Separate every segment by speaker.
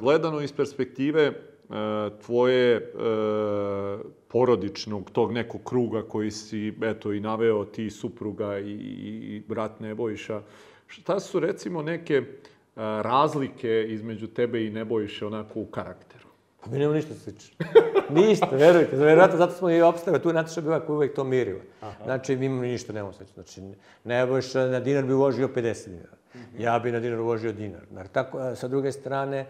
Speaker 1: Gledano iz perspektive e, tvoje e, porodičnog, tog nekog kruga koji si, eto, i naveo ti supruga i, i brat Nebojša, šta su recimo neke e, razlike između tebe i Nebojše onako u karakteru?
Speaker 2: Pa mi nemamo ništa da slično. ništa, verujte. Verovatno zato smo i opstave tu, Nataša bila koja uvek to mirila. Znači, mi ništa, nemamo slično. Znači, Nebojša na dinar bi uložio 50 dinara. Mhm. Ja bi na dinar uložio dinar. Znači, tako, sa druge strane,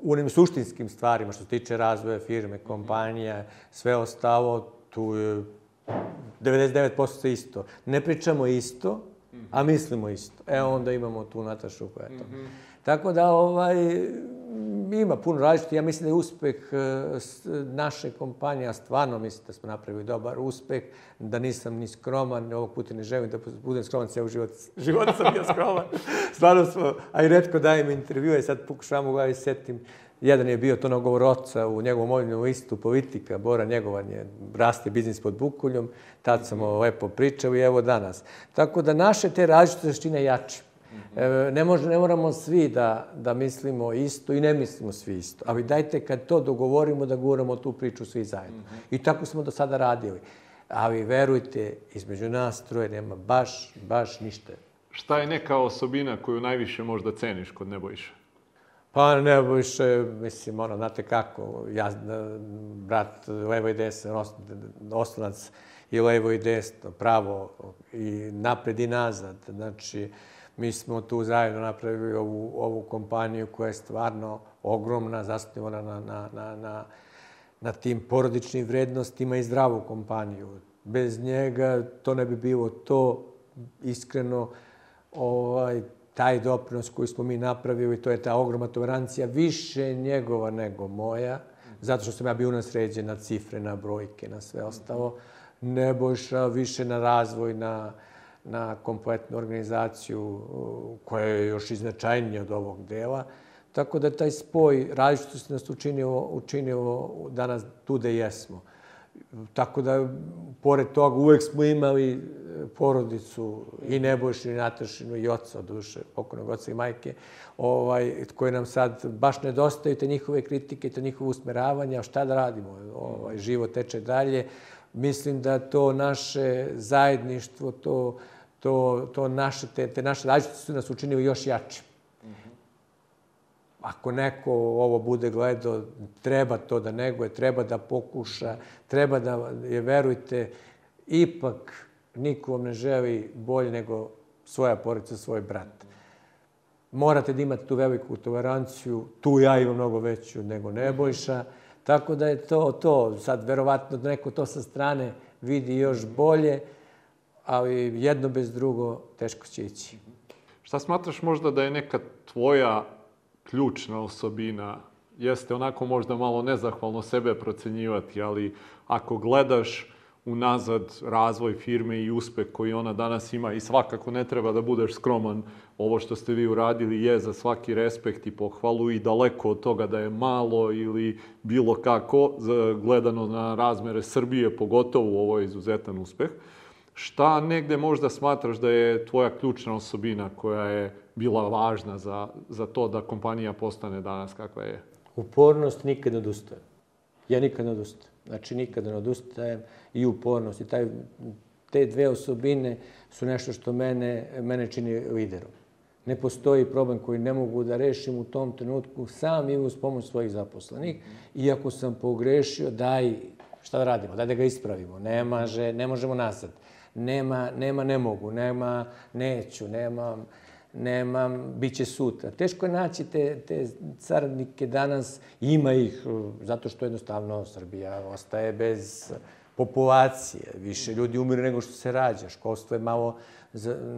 Speaker 2: u onim suštinskim stvarima što se tiče razvoja firme, mhm. kompanije, sve ostalo, tu je 99% isto. Ne pričamo isto, a mhm. mislimo isto. E, onda imamo tu Natašu koja je to. Mm -hmm. Tako da ovaj, ima pun različiti. Ja mislim da je uspeh e, naše kompanije, a stvarno mislim da smo napravili dobar uspeh, da nisam ni skroman, ovog puta ne želim da budem skroman, ceo život, život sam bio skroman. stvarno smo, a i redko dajem intervju, i sad pokušavam u glavi setim. Jedan je bio to na govor oca u njegovom oljnom listu politika, Bora Njegovan je raste biznis pod Bukuljom, tad sam mhm. lepo pričao i evo danas. Tako da naše te različite veštine jače. Mm ne, mož, ne moramo svi da, da mislimo isto i ne mislimo svi isto, ali dajte kad to dogovorimo da guramo tu priču svi zajedno. Mm -hmm. I tako smo do sada radili. Ali verujte, između nas troje nema baš, baš ništa.
Speaker 1: Šta je neka osobina koju najviše možda ceniš kod Nebojša?
Speaker 2: Pa Nebojša, mislim, ono, znate kako, ja, brat, levo i desno, oslonac i levo i desno, pravo i napred i nazad, znači, Mi smo tu zajedno napravili ovu, ovu kompaniju koja je stvarno ogromna, zasnovana na, na, na, na, na tim porodičnim vrednostima i zdravu kompaniju. Bez njega to ne bi bilo to, iskreno, ovaj, taj doprinos koji smo mi napravili, to je ta ogromna tolerancija, više njegova nego moja, zato što sam ja bio nasređen na cifre, na brojke, na sve ostalo. Nebojša više na razvoj, na na kompletnu organizaciju koja je još iznačajnija od ovog dela. Tako da taj spoj različitosti nas učinio, učinio danas tu da jesmo. Tako da, pored toga, uvek smo imali e, porodicu i Nebojšinu, i Natašinu, i oca, duše, pokojnog oca i majke, ovaj, koje nam sad baš nedostaju, te njihove kritike, te njihove usmeravanja, šta da radimo, ovaj, život teče dalje, Mislim da to naše zajedništvo, to, to, to naše, te, te naše različitosti su nas učinili još jačim. Mm Ako neko ovo bude gledao, treba to da neguje, treba da pokuša, treba da, je, verujte, ipak niko vam ne želi bolje nego svoja porodica, svoj brat. Morate da imate tu veliku toleranciju, tu ja imam mnogo veću nego Nebojša, mm -hmm Tako da je to to. Sad, verovatno, neko to sa strane vidi još bolje, ali jedno bez drugo teško će ići.
Speaker 1: Šta smatraš možda da je neka tvoja ključna osobina? Jeste onako možda malo nezahvalno sebe procenjivati, ali ako gledaš unazad razvoj firme i uspeh koji ona danas ima i svakako ne treba da budeš skroman ovo što ste vi uradili je za svaki respekt i pohvalu i daleko od toga da je malo ili bilo kako, gledano na razmere Srbije, pogotovo ovo je izuzetan uspeh. Šta negde možda smatraš da je tvoja ključna osobina koja je bila važna za, za to da kompanija postane danas kakva je?
Speaker 2: Upornost nikad ne odustajem. Ja nikad ne odustajem. Znači, nikad ne odustajem i upornost. I taj, te dve osobine su nešto što mene, mene čini liderom ne postoji problem koji ne mogu da rešim u tom trenutku sam i uz pomoć svojih zaposlenih. Iako sam pogrešio, daj, šta da radimo, daj da ga ispravimo. Nema, že, ne možemo nasad. Nema, nema ne mogu, nema neću, nemam, nemam, bit će sutra. Teško je naći te, te saradnike danas, ima ih, zato što jednostavno Srbija ostaje bez populacije, više ljudi umiru nego što se rađa, školstvo je malo,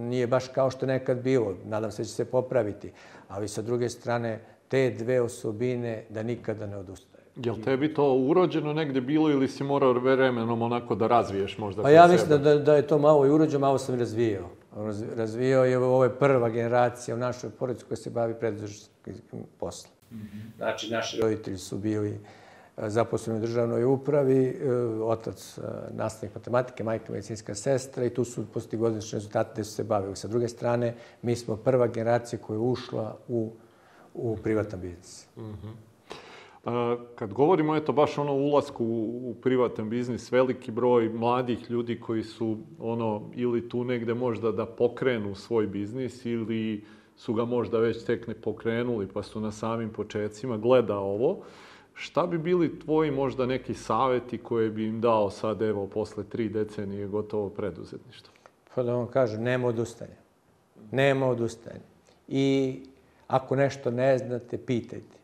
Speaker 2: nije baš kao što nekad bilo, nadam se da će se popraviti, ali sa druge strane, te dve osobine da nikada ne odustaje.
Speaker 1: Jel tebi to urođeno negde bilo ili si morao vremenom onako da razviješ možda?
Speaker 2: Pa ja mislim da, da je to malo i urođeno, malo sam razvijao. Razvijao je, ovo je prva generacija u našoj porodici koja se bavi preduzetničkim poslom. Mm -hmm. Znači, naši roditelji su bili zaposlen u državnoj upravi, e, otac e, nastavnik matematike, majka medicinska sestra i tu su posti godišnje rezultate gde su se bavili. Sa druge strane, mi smo prva generacija koja je ušla u, u privatan biznis. Mm -hmm.
Speaker 1: A, kad govorimo, eto, baš ono ulasku u, u privatan biznis, veliki broj mladih ljudi koji su ono, ili tu negde možda da pokrenu svoj biznis ili su ga možda već tek ne pokrenuli pa su na samim početcima, gleda ovo. Uh, Šta bi bili tvoji možda neki saveti koje bi im dao sad, evo, posle tri decenije gotovo preduzetništva?
Speaker 2: Pa da vam kažem, nema odustanja. Nema odustanja. I ako nešto ne znate, pitajte.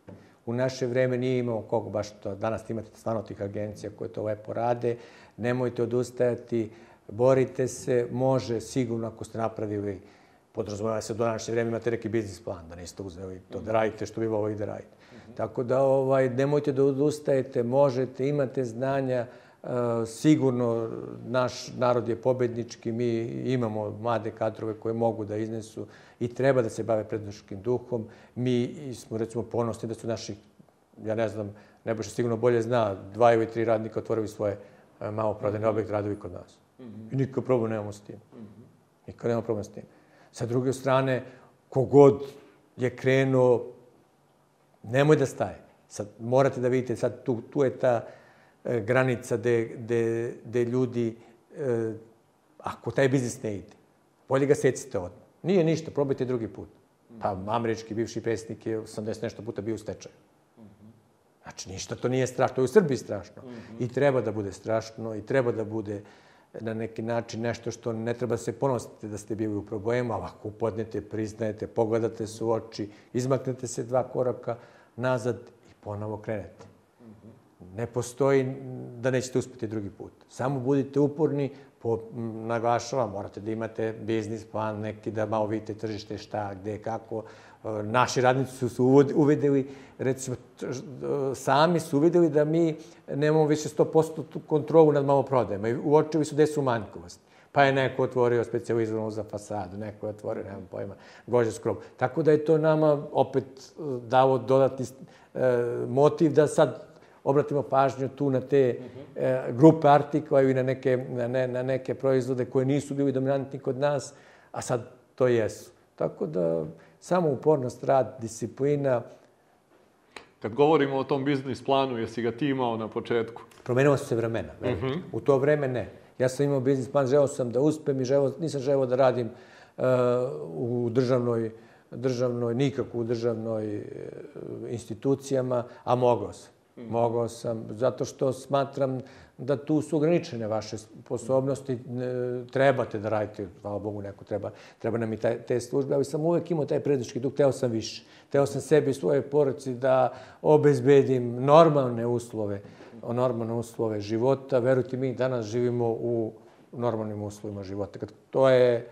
Speaker 2: U naše vreme nije imao kog baš to. Danas imate stvarno tih agencija koje to lepo rade. Nemojte odustajati, borite se. Može, sigurno, ako ste napravili podrazumeva se do današnje vreme imate neki biznis plan, da niste uzeli to da radite što bi volili da radite. Tako da ovaj, nemojte da odustajete, možete, imate znanja, e, sigurno naš narod je pobednički, mi imamo mlade kadrove koje mogu da iznesu i treba da se bave prednoškim duhom. Mi smo recimo ponosni da su naši, ja ne znam, Nebojša sigurno bolje zna, dva ili tri radnika otvorili svoje e, malo prodajne objekte radovi kod nas. Mm I nikakav problem nemamo s tim. Mm -hmm. Nikakav nemamo problem s tim. Sa druge strane, kogod je krenuo Nemoj da staje. Sad, morate da vidite, sad tu, tu je ta e, granica gde, gde, gde ljudi, e, ako taj biznis ne ide, bolje ga secite odmah. Nije ništa, probajte drugi put. Pa američki bivši predsjednik je 80 nešto puta bio u stečaju. Znači, ništa to nije strašno. To je u Srbiji strašno. Mm -hmm. I treba da bude strašno, i treba da bude na neki način nešto što ne treba da se ponositi da ste bili u problemu, ali ako upadnete, priznajete, pogledate se u oči, izmaknete se dva koraka, nazad i ponovo krenete. Ne postoji da nećete uspeti drugi put. Samo budite uporni, po, naglašavam, morate da imate biznis plan, neki da malo vidite tržište šta, gde, kako. E, naši radnici su, su uvideli, recimo, e, sami su uvideli da mi nemamo više 100% kontrolu nad maloprodajama i uočili su gde su manjkovosti pa je neko otvorio specijalizovanu za fasadu, neko je otvorio, nemam pojma, gože krov. Tako da je to nama opet e, davo dodatni e, motiv da sad obratimo pažnju tu na te mhm. e, grupe artikla i na neke, na, ne, na neke proizvode koje nisu bili dominantni kod nas, a sad to jesu. Tako da samo upornost, rad, disciplina.
Speaker 1: Kad govorimo o tom biznis planu, jesi ga ti imao na početku?
Speaker 2: Promenilo su se vremena. Mm -hmm. U to vreme ne. Ja sam imao biznis plan, želeo sam da uspem i želeo, nisam želeo da radim uh, u državnoj, državnoj, nikako u državnoj uh, institucijama, a mogao sam. Mm. Mogao sam, zato što smatram da tu su ograničene vaše sposobnosti, trebate da radite, hvala Bogu, neko treba, treba nam i taj, te službe, ali sam uvek imao taj prednički duh, teo sam više. Teo sam sebi i svoje poroci da obezbedim normalne uslove normalne uslove života. Verujte, mi danas živimo u normalnim uslovima života. To je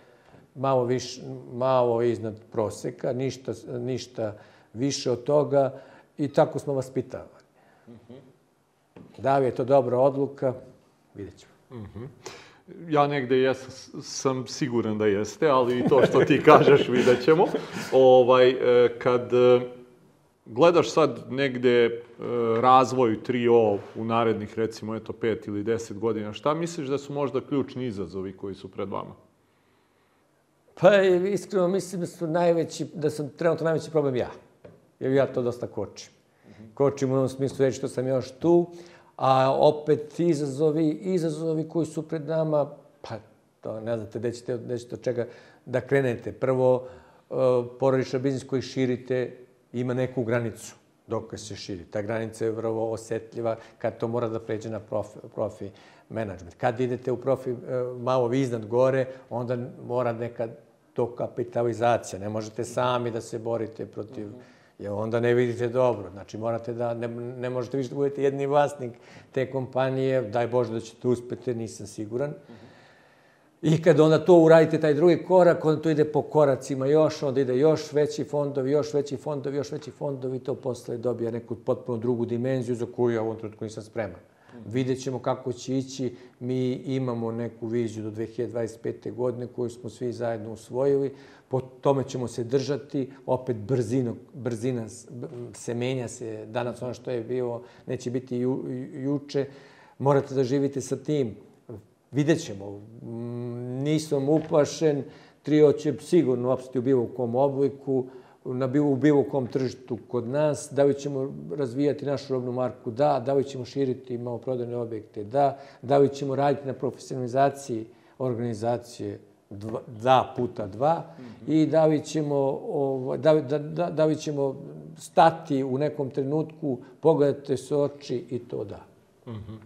Speaker 2: malo, viš, malo iznad proseka, ništa, ništa više od toga i tako smo vaspitavani. Mm -hmm. Da li je to dobra odluka, vidjet ćemo. Mm
Speaker 1: -hmm. Ja negde jesam, sam siguran da jeste, ali i to što ti kažeš vidjet ćemo. Ovaj, e, kad e, gledaš sad negde e, razvoj 3O u narednih recimo eto 5 ili 10 godina, šta misliš da su možda ključni izazovi koji su pred vama?
Speaker 2: Pa iskreno mislim da su najveći, da sam trenutno najveći problem ja. Jer ja to dosta kočim. Kočim u onom smislu reći što sam još tu, a opet izazovi, izazovi koji su pred nama, pa to ne znate gde ćete, gde ćete od čega da krenete. Prvo, e, porodična biznis koji širite, ima neku granicu dok se širi. Ta granica je vrlo osetljiva kad to mora da pređe na profi, profi management. Kad idete u profi e, malo vi iznad gore, onda mora neka to kapitalizacija. Ne možete sami da se borite protiv... Mm -hmm jer onda ne vidite dobro. Znači, morate da, ne, ne možete više da budete jedni vlasnik te kompanije, daj Bože da ćete uspeti, nisam siguran. Mm -hmm I kad onda to uradite, taj drugi korak, onda to ide po koracima još, onda ide još veći fondovi, još veći fondovi, još veći fondovi, to posle dobija neku potpuno drugu dimenziju za koju ja u ovom trenutku nisam spreman. Mm. Vidjet ćemo kako će ići. Mi imamo neku viziju do 2025. godine koju smo svi zajedno usvojili. Po tome ćemo se držati. Opet brzino, brzina se menja se. Danas ono što je bilo neće biti ju, juče. Morate da živite sa tim Vidjet ćemo. Mm, nisam uplašen, Trio će sigurno opstati u bilo kom obliku, na bilo, u bilo kom tržištu kod nas. Da li ćemo razvijati našu robnu marku? Da. Da li ćemo širiti maloprodajne objekte? Da. Da li ćemo raditi na profesionalizaciji organizacije? Dva, da puta dva. Mm -hmm. I da li ćemo, ovo, ovaj, da, da, da, da li ćemo stati u nekom trenutku, pogledate se oči i to da. Mm
Speaker 1: -hmm.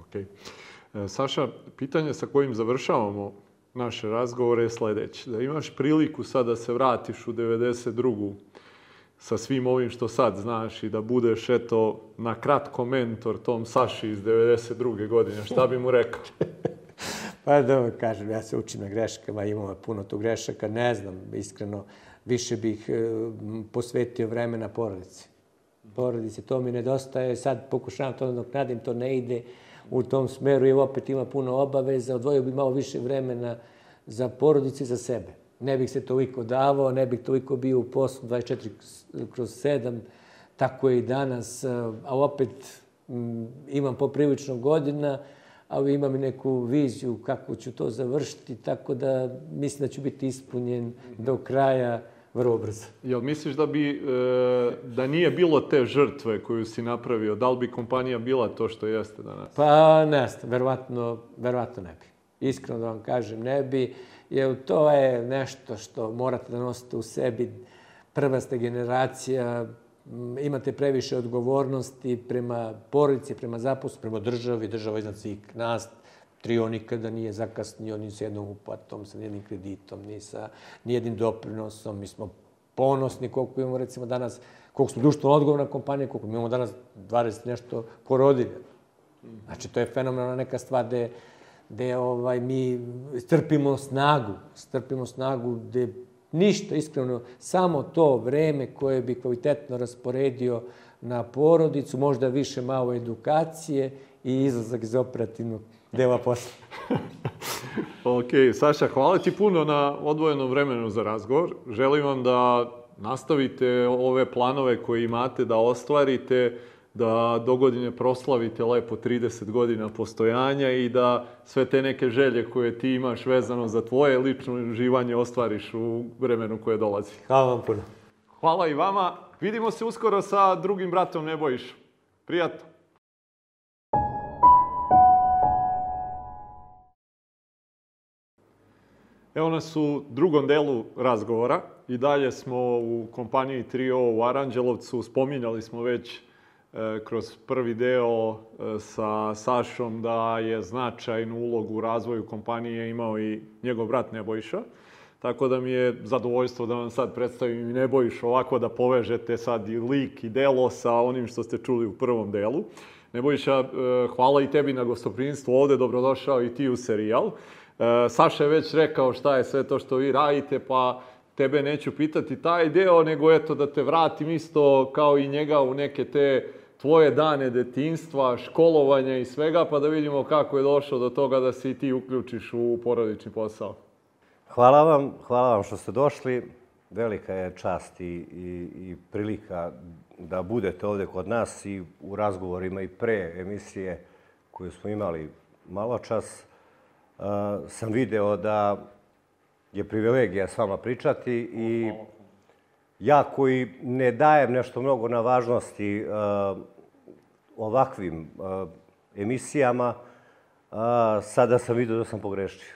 Speaker 1: Okej. Okay. E, Saša, pitanje sa kojim završavamo naše razgovore je sledeće. Da imaš priliku sad da se vratiš u 92 sa svim ovim što sad znaš i da budeš, eto, na kratko mentor tom Saši iz 92. godine, šta bi mu rekao?
Speaker 2: pa da vam kažem, ja se učim na greškama, imamo puno tu grešaka, ne znam, iskreno, više bih e, posvetio vreme na porodici. Porodici, to mi nedostaje, sad pokušavam to da nadoknadim, to ne ide, u tom smeru, jer opet ima puno obaveza, odvojio bi malo više vremena za porodice i za sebe. Ne bih se toliko davao, ne bih toliko bio u poslu 24 kroz 7, tako je i danas, a opet imam poprilično godina, ali imam i neku viziju kako ću to završiti, tako da mislim da ću biti ispunjen do kraja vrlo brzo.
Speaker 1: Jel misliš da bi, e, da nije bilo te žrtve koju si napravio, da li bi kompanija bila to što jeste danas?
Speaker 2: Pa ne verovatno, verovatno ne bi. Iskreno da vam kažem, ne bi, jer to je nešto što morate da nosite u sebi. Prva ste generacija, imate previše odgovornosti prema porodici, prema zaposlu, prema državi, država iznad svih nas, Trio nikada nije zakasnio ni sa jednom uplatom, sa nijednim kreditom, ni sa nijednim doprinosom. Mi smo ponosni koliko imamo recimo danas, koliko smo društveno odgovorna kompanija, koliko imamo danas 20 nešto porodilja. Znači, to je fenomenalna neka stvar gde, gde ovaj, mi strpimo snagu, strpimo snagu gde ništa, iskreno, samo to vreme koje bi kvalitetno rasporedio na porodicu, možda više malo edukacije i izlazak iz operativnog dela posla.
Speaker 1: ok, Saša, hvala ti puno na odvojenom vremenu za razgovor. Želim vam da nastavite ove planove koje imate, da ostvarite, da do godine proslavite lepo 30 godina postojanja i da sve te neke želje koje ti imaš vezano za tvoje lično uživanje ostvariš u vremenu koje dolazi.
Speaker 2: Hvala vam puno.
Speaker 1: Hvala i vama. Vidimo se uskoro sa drugim bratom Nebojšom. Prijatno. Evo nas u drugom delu razgovora. I dalje smo u kompaniji Trio u Aranđelovcu. Spominjali smo već e, kroz prvi deo e, sa Sašom da je značajnu ulogu u razvoju kompanije imao i njegov brat Nebojša. Tako da mi je zadovoljstvo da vam sad predstavim i Nebojšu ovako da povežete sad i lik i delo sa onim što ste čuli u prvom delu. Nebojša, e, hvala i tebi na gostoprinstvu ovde, dobrodošao i ti u serijal. E, Saša je već rekao šta je sve to što vi radite, pa tebe neću pitati taj deo, nego eto da te vratim isto kao i njega u neke te tvoje dane detinstva, školovanja i svega, pa da vidimo kako je došlo do toga da se i ti uključiš u porodični posao.
Speaker 2: Hvala vam, hvala vam što ste došli. Velika je čast i, i, i prilika da budete ovde kod nas i u razgovorima i pre emisije koju smo imali malo čas. Eh, sam video da je privilegija s vama pričati i ja koji ne dajem nešto mnogo na važnosti uh, ovakvim eh, emisijama, uh, sada sam video da sam pogrešio.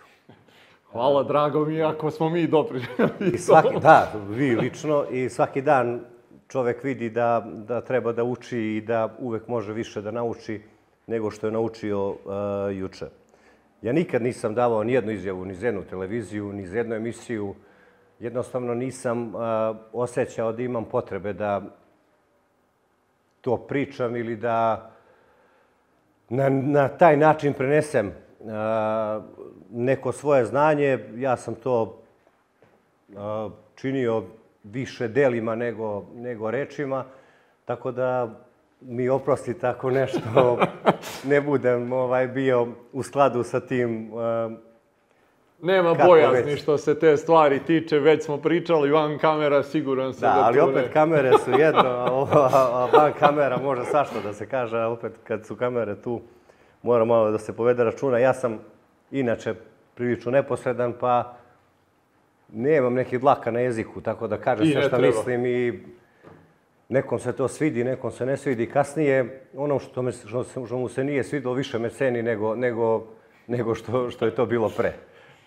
Speaker 1: Hvala, drago mi, ako smo mi doprinjeli.
Speaker 2: I svaki, da, vi lično, i svaki dan čovek vidi da, da treba da uči i da uvek može više da nauči nego što je naučio uh, juče. Ja nikad nisam davao ni jednu izjavu, ni za jednu televiziju, ni za jednu emisiju. Jednostavno nisam osjećao da imam potrebe da to pričam ili da na, na taj način prenesem neko svoje znanje. Ja sam to činio više delima nego, nego rečima, tako da mi oprosti tako nešto, ne budem ovaj, bio u skladu sa tim eh,
Speaker 1: Nema Kako bojazni već? što se te stvari tiče, već smo pričali van kamera, siguran sam da, da
Speaker 2: ali opet kamere su jedno, a, a, a van kamera može svašta da se kaže, a opet kad su kamere tu, mora malo da se povede računa. Ja sam inače prilično neposredan, pa nemam nekih dlaka na jeziku, tako da kažem I sve šta mislim i Nekom se to svidi, nekom se ne svidi. Kasnije, ono što, me, što, što mu se nije svidilo, više me ceni nego, nego, nego što, što je to bilo pre.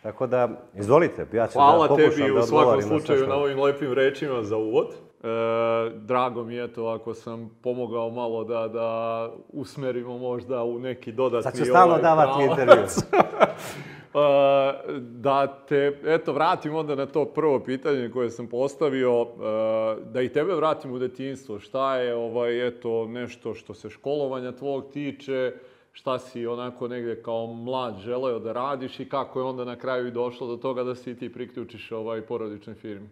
Speaker 2: Tako da, izvolite, ja ću
Speaker 1: da Hvala da pokušam
Speaker 2: tebi, da u svakom
Speaker 1: slučaju na, na ovim lepim rečima za uvod. E, drago mi je to ako sam pomogao malo da, da usmerimo možda u neki dodatni... Sad
Speaker 2: ću stalno ovaj davati intervju.
Speaker 1: Pa, da te, eto, vratim onda na to prvo pitanje koje sam postavio, e, da i tebe vratim u detinstvo. Šta je, ovaj, eto, nešto što se školovanja tvog tiče, šta si onako negde kao mlad želeo da radiš i kako je onda na kraju i došlo do toga da se ti priključiš ovaj porodičnoj firmi?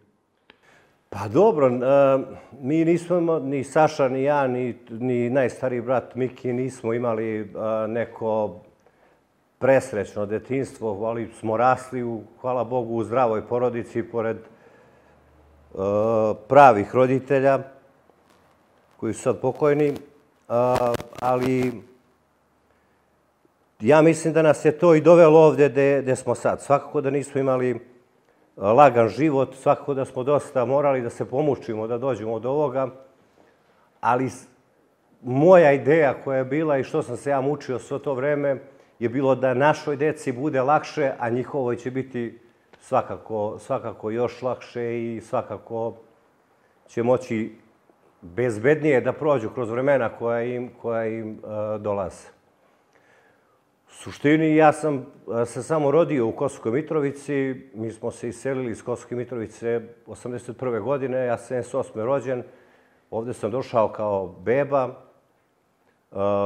Speaker 2: Pa dobro, e, mi nismo, ni Saša, ni ja, ni, ni najstariji brat Miki nismo imali e, neko presrećno detinstvo, ali smo rasli, u, hvala Bogu, u zdravoj porodici, pored uh, pravih roditelja, koji su sad pokojni, uh, ali ja mislim da nas je to i dovelo ovde gde smo sad. Svakako da nismo imali e, lagan život, svakako da smo dosta morali da se pomučimo, da dođemo do ovoga, ali moja ideja koja je bila i što sam se ja mučio sve to vreme, je bilo da našoj deci bude lakše, a njihovoj će biti svakako, svakako još lakše i svakako će moći bezbednije da prođu kroz vremena koja im, koja im uh, dolaze. U suštini, ja sam e, se samo rodio u Kosovskoj Mitrovici. Mi smo se iselili iz Kosovske Mitrovice 81. godine. Ja sam 78. rođen. Ovde sam došao kao beba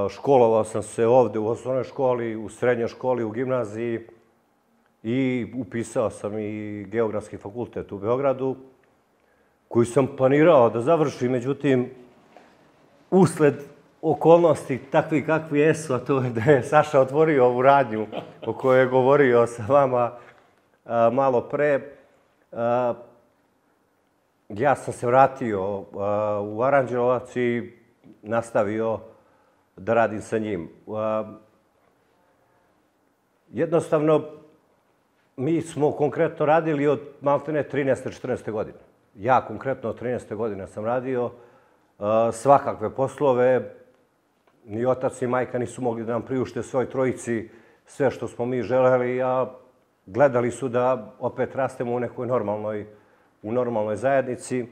Speaker 2: Školovao sam se ovde u osnovnoj školi, u srednjoj školi, u gimnaziji i upisao sam i Geografski fakultet u Beogradu, koji sam planirao da završi, međutim, usled okolnosti takvi kakvi jesu, a to je da je Saša otvorio ovu radnju o kojoj je govorio sa vama a, malo pre. A, ja sam se vratio a, u Aranđelovac i nastavio da radim sa njim. Jednostavno, mi smo konkretno radili od maltene 13. 14. godine. Ja konkretno od 13. godine sam radio svakakve poslove. Ni otac ni majka nisu mogli da nam priušte svoj trojici sve što smo mi želeli, a gledali su da opet rastemo u nekoj normalnoj, u normalnoj zajednici.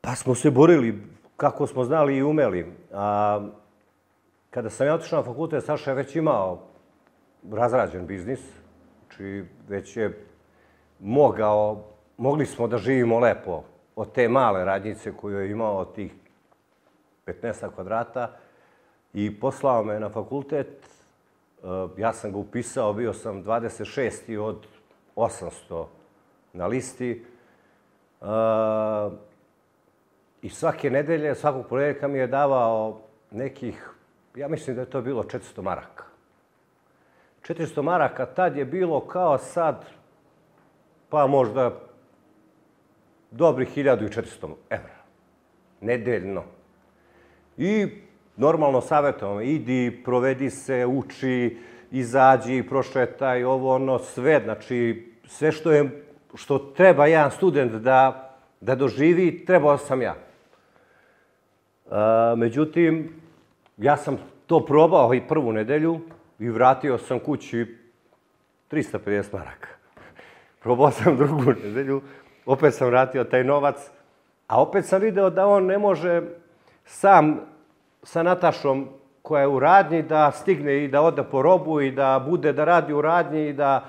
Speaker 2: Pa smo se borili kako smo znali i umeli. A, kada sam ja otišao na fakultet, Saša je već imao razrađen biznis, znači već je mogao, mogli smo da živimo lepo od te male radnjice koju je imao od tih 15 kvadrata i poslao me na fakultet. E, ja sam ga upisao, bio sam 26. od 800 na listi. E, I svake nedelje, svakog ponedjeljka mi je davao nekih, ja mislim da je to bilo 400 maraka. 400 maraka tad je bilo kao sad, pa možda dobri 1400 evra. Nedeljno. I normalno savjetovamo, idi, provedi se, uči, izađi, prošetaj, ovo ono, sve, znači sve što, je, što treba jedan student da, da doživi, trebao sam ja. A, međutim, ja sam to probao i prvu nedelju i vratio sam kući 350 maraka. Probao sam drugu nedelju, opet sam vratio taj novac, a opet sam video da on ne može sam sa Natašom koja je u radnji da stigne i da ode po robu i da bude da radi u radnji i da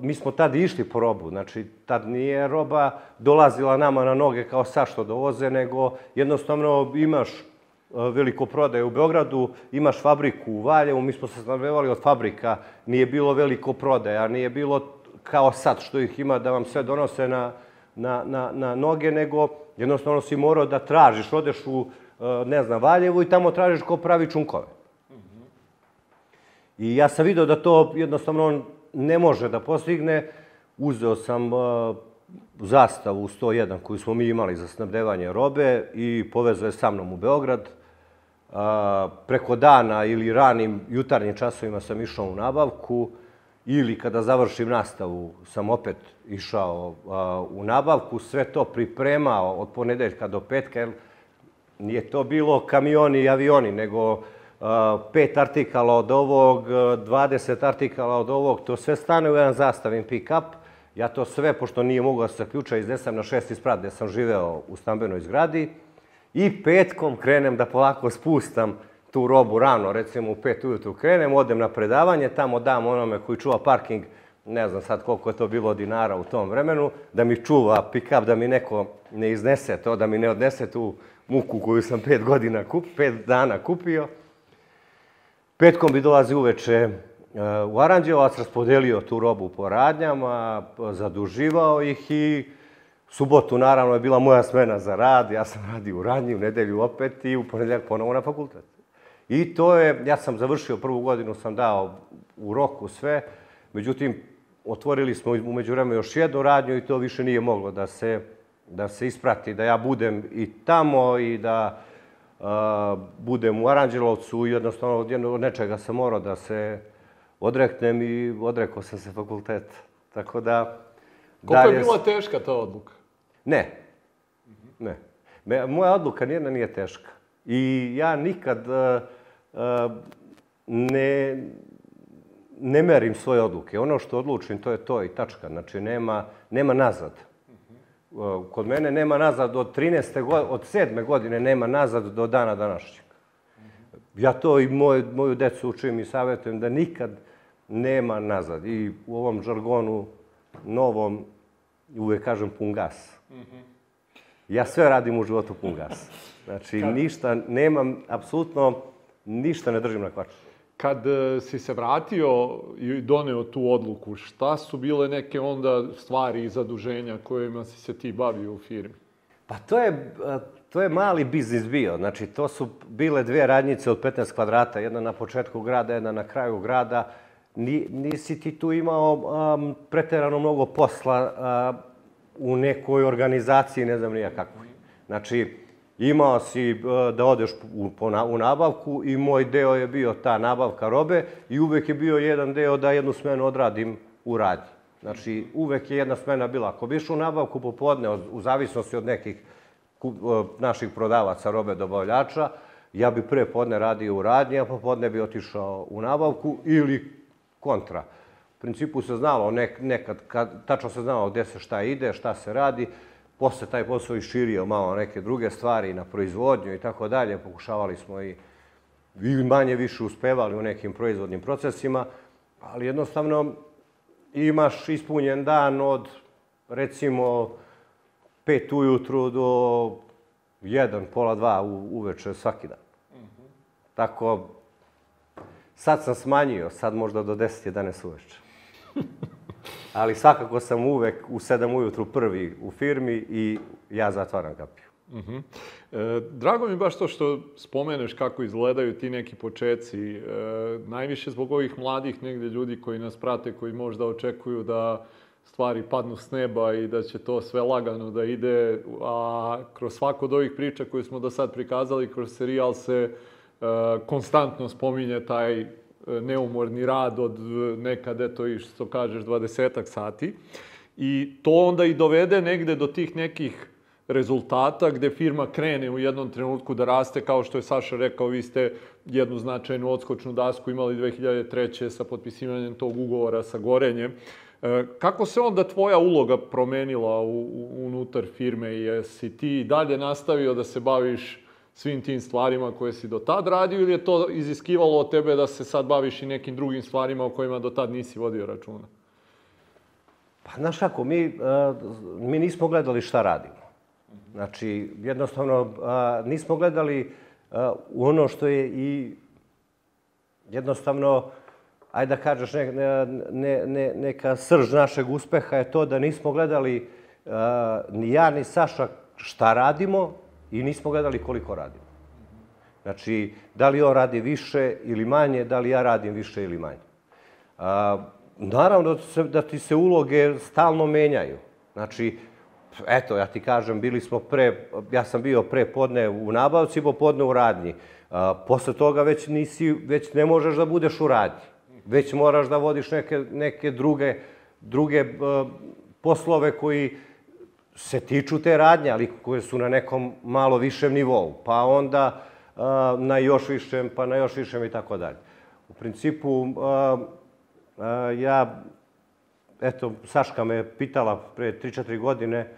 Speaker 2: mi smo tad išli po robu, znači tad nije roba dolazila nama na noge kao sa što dovoze, nego jednostavno imaš e, veliko prodaje u Beogradu, imaš fabriku u Valjevu, mi smo se snabevali od fabrika, nije bilo veliko prodaja, nije bilo kao sad što ih ima da vam sve donose na, na, na, na noge, nego jednostavno si morao da tražiš, odeš u, e, ne znam, Valjevu i tamo tražiš ko pravi čunkove. Mhm. I ja sam video da to jednostavno ne može da postigne. Uzeo sam uh, zastavu 101 koju smo mi imali za snabdevanje robe i povezao je sa mnom u Beograd. Uh, preko dana ili ranim jutarnjim časovima sam išao u nabavku ili kada završim nastavu sam opet išao a, u nabavku, sve to pripremao od ponedeljka do petka, jer nije to bilo kamioni i avioni, nego pet artikala od ovog, 20 artikala od ovog, to sve stane u jedan zastavim pick-up. Ja to sve, pošto nije mogao da se ključa, iznesam na šesti sprat gde sam živeo u stambenoj zgradi i petkom krenem da polako spustam tu robu rano, recimo u pet ujutru krenem, odem na predavanje, tamo dam onome koji čuva parking, ne znam sad koliko je to bilo dinara u tom vremenu, da mi čuva pick-up, da mi neko ne iznese to, da mi ne odnese tu muku koju sam pet godina kup, pet dana kupio. Petkom bi dolazi uveče e, u Aranđevac, raspodelio tu robu po radnjama, zaduživao ih i subotu naravno je bila moja smena za rad, ja sam radio u radnji, u nedelju opet i u ponedeljak ponovo na fakultet. I to je, ja sam završio prvu godinu, sam dao u roku sve, međutim, otvorili smo umeđu vreme još jednu radnju i to više nije moglo da se, da se isprati, da ja budem i tamo i da Uh, budem u Aranđelovcu i jednostavno od nečega sam morao da se odreknem i odrekao sam se fakulteta. Tako da...
Speaker 1: Koliko je bila teška ta odluka?
Speaker 2: Ne. Ne. Moja odluka nijedna nije teška. I ja nikad uh, uh, ne, ne merim svoje odluke. Ono što odlučim, to je to i tačka. Znači, nema, nema nazad. Eh, kod mene nema nazad od 13. godine, od 7. godine nema nazad do dana današnjeg. Ja to i moj, moju decu učim i savjetujem da nikad nema nazad. I u ovom žargonu novom uvek kažem pun gas. Mhm. Ja sve radim u životu pun gas. Znači, ništa nemam, apsolutno ništa ne držim na kvaču.
Speaker 1: Kad e, si se vratio i doneo tu odluku, šta su bile neke onda stvari i zaduženja kojima si se ti bavio u firmi?
Speaker 2: Pa to je, e, to je mali biznis bio. Znači, to su bile dve radnjice od 15 kvadrata, jedna na početku grada, jedna na kraju grada. Ni, nisi ti tu imao um, preterano mnogo posla uh, u nekoj organizaciji, ne znam nija kakvoj. Znači, Imao si e, da odeš u, u nabavku i moj deo je bio ta nabavka robe i uvek je bio jedan deo da jednu smenu odradim u radnji. Znači, uvek je jedna smena bila. Ako bi u nabavku popodne, u zavisnosti od nekih e, naših prodavaca robe dobavljača, ja bi pre podne radio u radnji, a popodne bi otišao u nabavku ili kontra. U principu se znalo, nek, nekad, kad, tačno se znalo gde se šta ide, šta se radi, Posle taj posao širio malo neke druge stvari na proizvodnju i tako dalje. Pokušavali smo i, i manje više uspevali u nekim proizvodnim procesima, ali jednostavno imaš ispunjen dan od recimo pet ujutru do jedan, pola dva uveče svaki dan. Mm -hmm. Tako, sad sam smanjio, sad možda do 10-11 uveče. ali svakako sam uvek u 7 ujutru prvi u firmi i ja zatvaram kapiju. Uh mhm.
Speaker 1: -huh. e, drago mi baš to što spomeneš kako izgledaju ti neki počeci. E, najviše zbog ovih mladih negde ljudi koji nas prate, koji možda očekuju da stvari padnu s neba i da će to sve lagano da ide, a kroz svako od ovih priča koje smo do sad prikazali kroz serijal se e, konstantno spominje taj E, neumorni rad od e, nekad, eto, i što kažeš, dvadesetak sati. I to onda i dovede negde do tih nekih rezultata gde firma krene u jednom trenutku da raste, kao što je Saša rekao, vi ste jednu značajnu odskočnu dasku imali 2003. sa potpisivanjem tog ugovora sa Gorenjem. E, kako se onda tvoja uloga promenila u, u, unutar firme? Jesi ti dalje nastavio da se baviš svim tim stvarima koje si do tad radio ili je to iziskivalo od tebe da se sad baviš i nekim drugim stvarima o kojima do tad nisi vodio računa?
Speaker 2: Pa, znaš kako, mi, a, e, mi nismo gledali šta radimo. Znači, jednostavno, a, e, nismo gledali a, e, u ono što je i jednostavno, ajde da kažeš, ne, ne, ne, neka srž našeg uspeha je to da nismo gledali ni ja ni Saša šta radimo, i nismo gledali koliko radimo. Znači, da li on radi više ili manje, da li ja radim više ili manje. A, naravno da, se, da ti se uloge stalno menjaju. Znači, eto, ja ti kažem, bili smo pre, ja sam bio pre podne u nabavci, podne u radnji. A, posle toga već, nisi, već ne možeš da budeš u radnji. Već moraš da vodiš neke, neke druge, druge a, poslove koji se tiču te radnje, ali koje su na nekom malo višem nivou, pa onda na još višem, pa na još višem i tako dalje. U principu, ja, eto, Saška me pitala pre 3-4 godine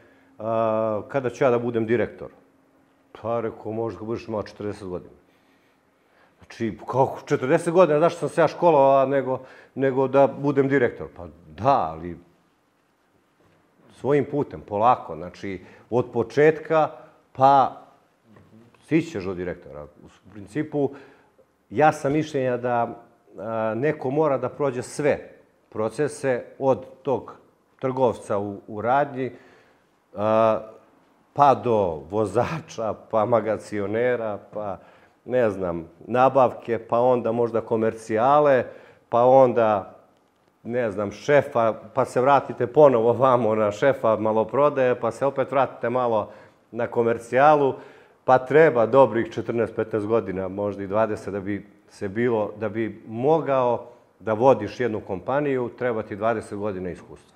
Speaker 2: kada ću ja da budem direktor. Pa rekao, možda kad budeš imao 40 godina. Znači, kako 40 godina, što sam se ja školovao, nego, nego da budem direktor? Pa da, ali svojim putem, polako, znači od početka pa sići ćeš do direktora. U principu, ja sam mišljenja da a, neko mora da prođe sve procese od tog trgovca u, u radnji, a, pa do vozača, pa magacionera, pa ne znam, nabavke, pa onda možda komercijale, pa onda ne znam, šefa, pa se vratite ponovo vamo na šefa maloprodaje, pa se opet vratite malo na komercijalu, pa treba dobrih 14-15 godina, možda i 20 da bi se bilo, da bi mogao da vodiš jednu kompaniju, treba ti 20 godina iskustva.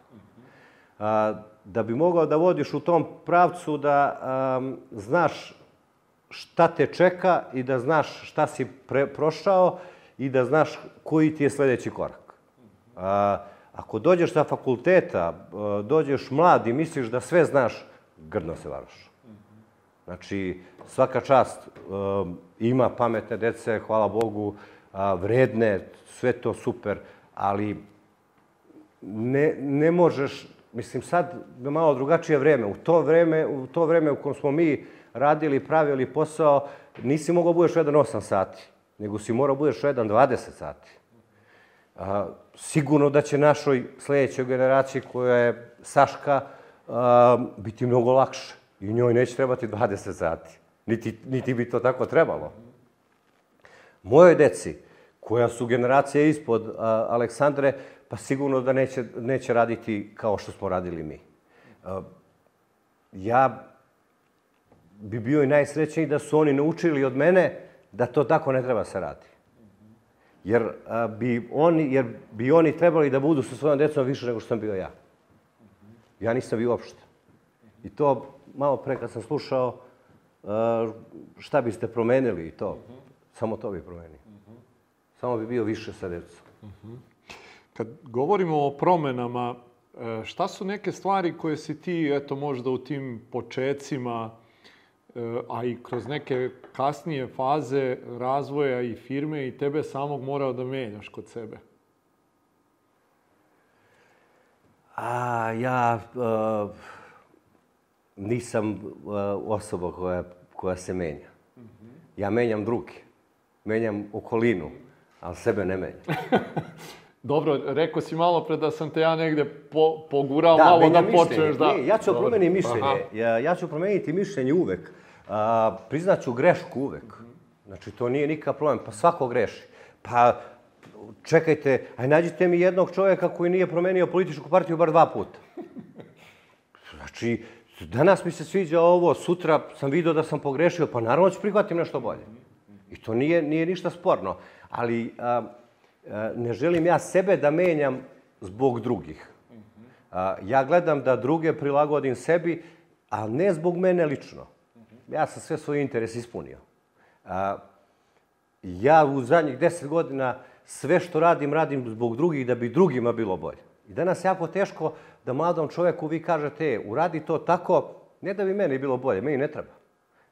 Speaker 2: A, da bi mogao da vodiš u tom pravcu da a, znaš šta te čeka i da znaš šta si pre, prošao i da znaš koji ti je sledeći korak. A, ako dođeš sa fakulteta, e, dođeš mlad i misliš da sve znaš, grdno se varaš. Znači, svaka čast, e, ima pametne dece, hvala Bogu, vredne, sve to super, ali ne, ne možeš, mislim sad je malo drugačije vreme, u to vreme, u to vreme u kom smo mi radili, pravili posao, nisi mogao budeš jedan 8 sati, nego si morao budeš jedan 20 sati. A, sigurno da će našoj sledećoj generaciji koja je Saška a, biti mnogo lakše i njoj neće trebati 20 sati. Niti, niti bi to tako trebalo. Mojoj deci, koja su generacija ispod a, Aleksandre, pa sigurno da neće, neće raditi kao što smo radili mi. A, ja bi bio i najsrećniji da su oni naučili od mene da to tako ne treba se raditi. Jer, bi oni, jer bi oni trebali da budu sa svojom decom više nego što sam bio ja. Ja nisam bio uopšte. I to malo pre kad sam slušao a, šta biste promenili i to. Samo to bi promenio. Samo bi bio više sa decom.
Speaker 1: Kad govorimo o promenama, e, šta su neke stvari koje si ti, eto, možda u tim počecima E, a i kroz neke kasnije faze razvoja i firme i tebe samog morao da menjaš kod sebe?
Speaker 2: A, ja uh, nisam uh, osoba koja, koja se menja. Mm -hmm. Ja menjam druge. Menjam okolinu, ali sebe ne menjam.
Speaker 1: Dobro, rekao si malo pre da sam te ja negde po, pogurao da, malo da mišljenje. počneš
Speaker 2: da... Ne, ja ću promeniti mišljenje. Ja, ja ću promeniti mišljenje uvek a, priznaću grešku uvek. Znači, to nije nikakav problem. Pa svako greši. Pa, čekajte, aj nađite mi jednog čoveka koji nije promenio političku partiju bar dva puta. Znači, danas mi se sviđa ovo, sutra sam video da sam pogrešio, pa naravno da ću prihvatim nešto bolje. I to nije, nije ništa sporno. Ali a, a, ne želim ja sebe da menjam zbog drugih. A, ja gledam da druge prilagodim sebi, a ne zbog mene lično ja sam sve svoj interes ispunio. A, ja u zadnjih deset godina sve što radim, radim zbog drugih da bi drugima bilo bolje. I danas je jako teško da mladom čoveku vi kažete, e, uradi to tako, ne da bi meni bilo bolje, meni ne treba,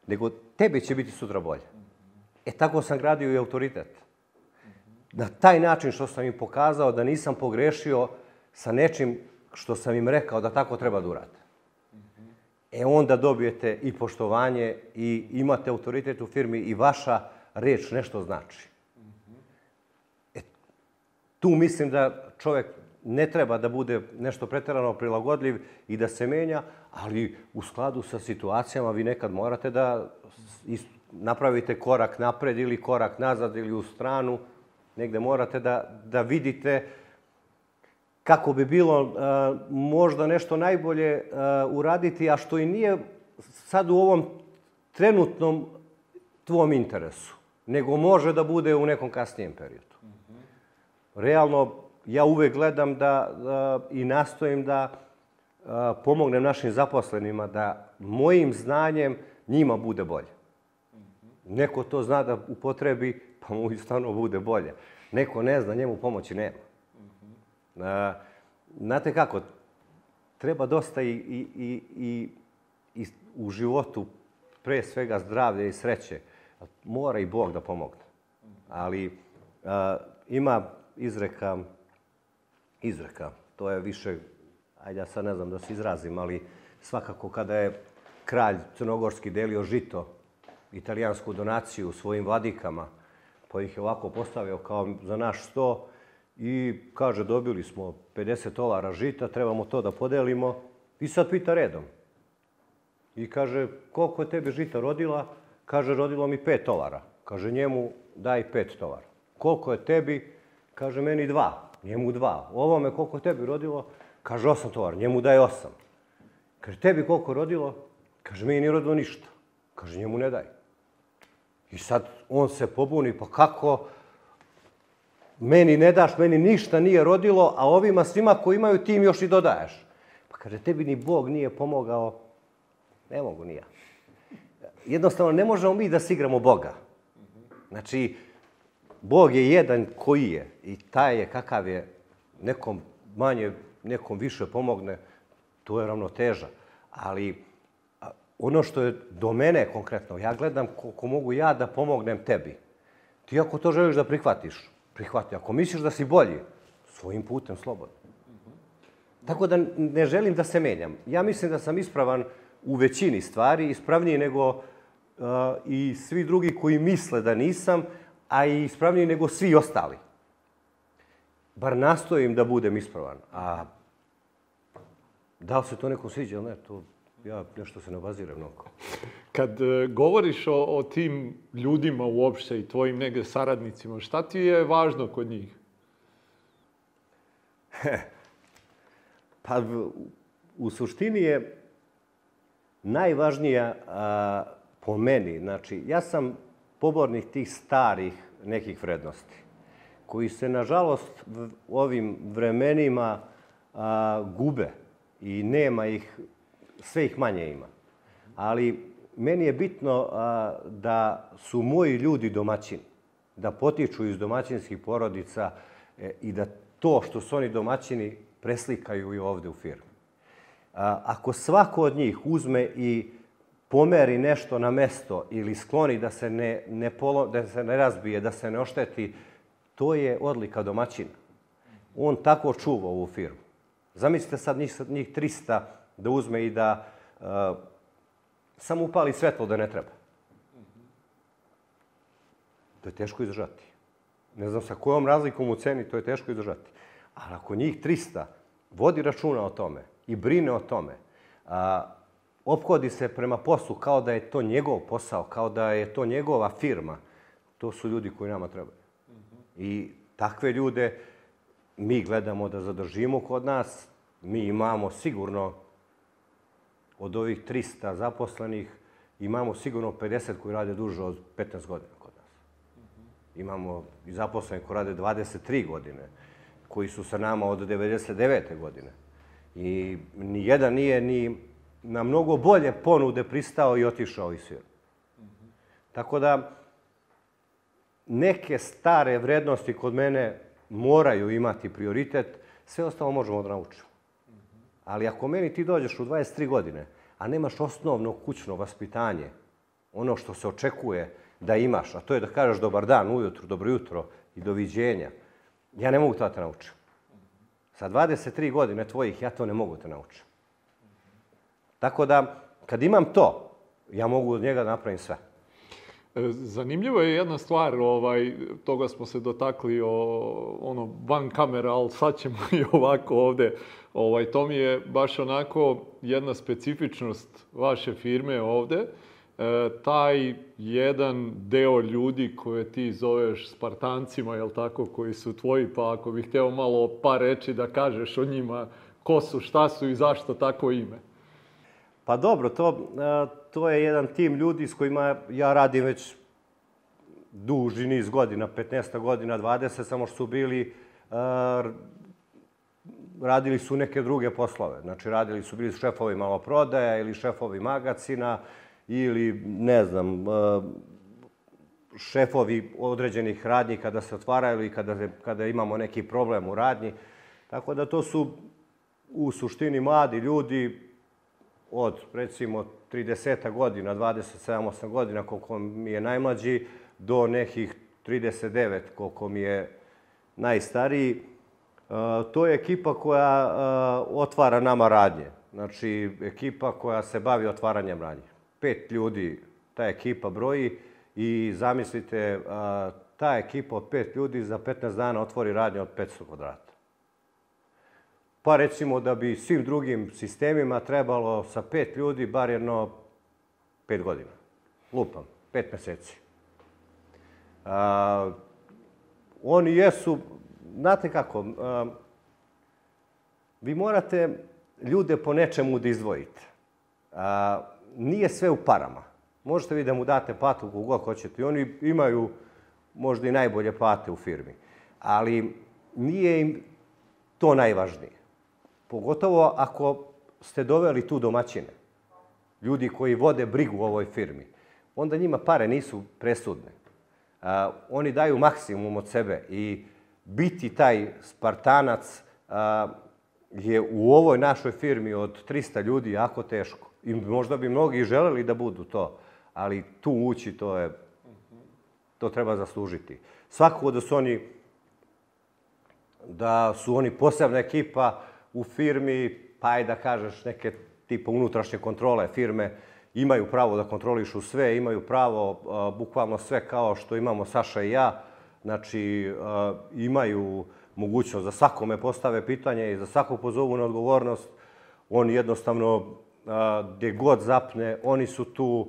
Speaker 2: nego tebi će biti sutra bolje. E tako sam gradio i autoritet. Na taj način što sam im pokazao da nisam pogrešio sa nečim što sam im rekao da tako treba da urade e onda dobijete i poštovanje i imate autoritet u firmi i vaša reč nešto znači. E, tu mislim da čovek ne treba da bude nešto preterano prilagodljiv i da se menja, ali u skladu sa situacijama vi nekad morate da napravite korak napred ili korak nazad ili u stranu. Negde morate da, da vidite kako bi bilo e, možda nešto najbolje e, uraditi, a što i nije sad u ovom trenutnom tvom interesu, nego može da bude u nekom kasnijem periodu. Mhm. Realno, ja uvek gledam da, da i nastojim da a, e, pomognem našim zaposlenima da mojim znanjem njima bude bolje. Mhm. Neko to zna da upotrebi, pa mu i stvarno bude bolje. Neko ne zna, njemu pomoći nema. Znate kako, treba dosta i, i, i, i, i u životu pre svega zdravlje i sreće. Mora i Bog da pomogne. Ali a, ima izreka, izreka, to je više, ajde ja sad ne znam da se izrazim, ali svakako kada je kralj crnogorski delio žito, italijansku donaciju svojim vladikama, pa ih je ovako postavio kao za naš sto, i kaže dobili smo 50 tolara žita, trebamo to da podelimo i sad pita redom. I kaže koliko je tebe žita rodila? Kaže rodilo mi 5 tolara. Kaže njemu daj 5 tolara. Koliko je tebi? Kaže meni 2, njemu 2. Ovome koliko je tebi rodilo? Kaže 8 tolara, njemu daj 8. Kaže tebi koliko rodilo? Kaže meni nije rodilo ništa. Kaže njemu ne daj. I sad on se pobuni, pa kako? meni ne daš, meni ništa nije rodilo, a ovima svima koji imaju tim još i dodaješ. Pa kaže, tebi ni Bog nije pomogao, ne mogu ni ja. Jednostavno, ne možemo mi da sigramo Boga. Znači, Bog je jedan koji je i taj je kakav je nekom manje, nekom više pomogne, to je ravnoteža. Ali ono što je do mene konkretno, ja gledam koliko mogu ja da pomognem tebi. Ti ako to želiš da prihvatiš, prihvati. Ako misliš da si bolji, svojim putem slobodno. Tako da ne želim da se menjam. Ja mislim da sam ispravan u većini stvari, ispravniji nego uh, i svi drugi koji misle da nisam, a i ispravniji nego svi ostali. Bar nastojim da budem ispravan. A da li se to nekom sviđa ili ne, to ja nešto se ne obaziram mnogo.
Speaker 1: Kad e, govoriš o, o tim ljudima uopšte i tvojim negde saradnicima, šta ti je važno kod njih?
Speaker 2: pa, u suštini je najvažnija a, po meni, znači, ja sam pobornik tih starih nekih vrednosti, koji se, nažalost, ovim vremenima a, gube i nema ih sve ih manje ima. Ali meni je bitno a, da su moji ljudi domaćini, da potiču iz domaćinskih porodica e, i da to što su oni domaćini preslikaju i ovde u firmi. A, ako svako od njih uzme i pomeri nešto na mesto ili skloni da se ne, ne, polo, da se ne razbije, da se ne ošteti, to je odlika domaćina. On tako čuva ovu firmu. Zamislite sad njih, njih 300 da uzme i da uh, samo upali svetlo da ne treba. To je teško izdržati. Ne znam sa kojom razlikom u ceni to je teško izdržati. Ali ako njih 300 vodi računa o tome i brine o tome, a, obhodi se prema poslu kao da je to njegov posao, kao da je to njegova firma, to su ljudi koji nama trebaju. I takve ljude mi gledamo da zadržimo kod nas, mi imamo sigurno od ovih 300 zaposlenih imamo sigurno 50 koji rade duže od 15 godina kod nas. Mhm. Imamo i zaposlene koji rade 23 godine, koji su sa nama od 99. godine. I ni jedan nije ni na mnogo bolje ponude pristao i otišao iz firme. Mhm. Tako da, neke stare vrednosti kod mene moraju imati prioritet, sve ostalo možemo da naučimo. Ali ako meni ti dođeš u 23 godine, a nemaš osnovno kućno vaspitanje, ono što se očekuje da imaš, a to je da kažeš dobar dan, ujutru, dobro jutro i doviđenja, ja ne mogu to da te naučim. Sa 23 godine tvojih ja to ne mogu da te naučiti. Tako da, kad imam to, ja mogu od njega da napravim sve.
Speaker 1: Zanimljivo je jedna stvar, ovaj, toga smo se dotakli o, ono, van kamera, ali sad ćemo i ovako ovde. Ovaj, to mi je baš onako jedna specifičnost vaše firme ovde. E, taj jedan deo ljudi koje ti zoveš Spartancima, jel tako, koji su tvoji, pa ako bih hteo malo par reči da kažeš o njima ko su, šta su i zašto tako ime.
Speaker 2: Pa dobro, to, to je jedan tim ljudi s kojima ja radim već duži niz godina, 15 godina, 20, samo što su bili, radili su neke druge poslove. Znači, radili su, bili šefovi maloprodaja ili šefovi magacina ili, ne znam, šefovi određenih radnji kada se otvaraju i kada, kada imamo neki problem u radnji. Tako da to su u suštini mladi ljudi od recimo 30 godina, 27-8 godina koliko mi je najmlađi, do nekih 39 koliko mi je najstariji. E, to je ekipa koja e, otvara nama radnje. Znači, ekipa koja se bavi otvaranjem radnje. Pet ljudi ta ekipa broji i zamislite, e, ta ekipa od pet ljudi za 15 dana otvori radnje od 500 kvadrata. Pa recimo da bi svim drugim sistemima trebalo sa pet ljudi bar jedno pet godina. Lupam, pet meseci. A, oni jesu, znate kako, a, vi morate ljude po nečemu da izdvojite. A, nije sve u parama. Možete vi da mu date platu kogu hoćete i oni imaju možda i najbolje plate u firmi. Ali nije im to najvažnije. Pogotovo ako ste doveli tu domaćine, ljudi koji vode brigu o ovoj firmi, onda njima pare nisu presudne. A, oni daju maksimum od sebe i biti taj Spartanac a, je u ovoj našoj firmi od 300 ljudi jako teško. I možda bi mnogi želeli da budu to, ali tu ući to je, to treba zaslužiti. Svakako da su oni, da su oni posebna ekipa, u firmi, pa aj da kažeš neke tipa unutrašnje kontrole firme, imaju pravo da kontrolišu sve, imaju pravo a, bukvalno sve kao što imamo Saša i ja. Znači, a, imaju mogućnost da svakome postave pitanje i za svakog pozovu na odgovornost. Oni jednostavno, a, gdje god zapne, oni su tu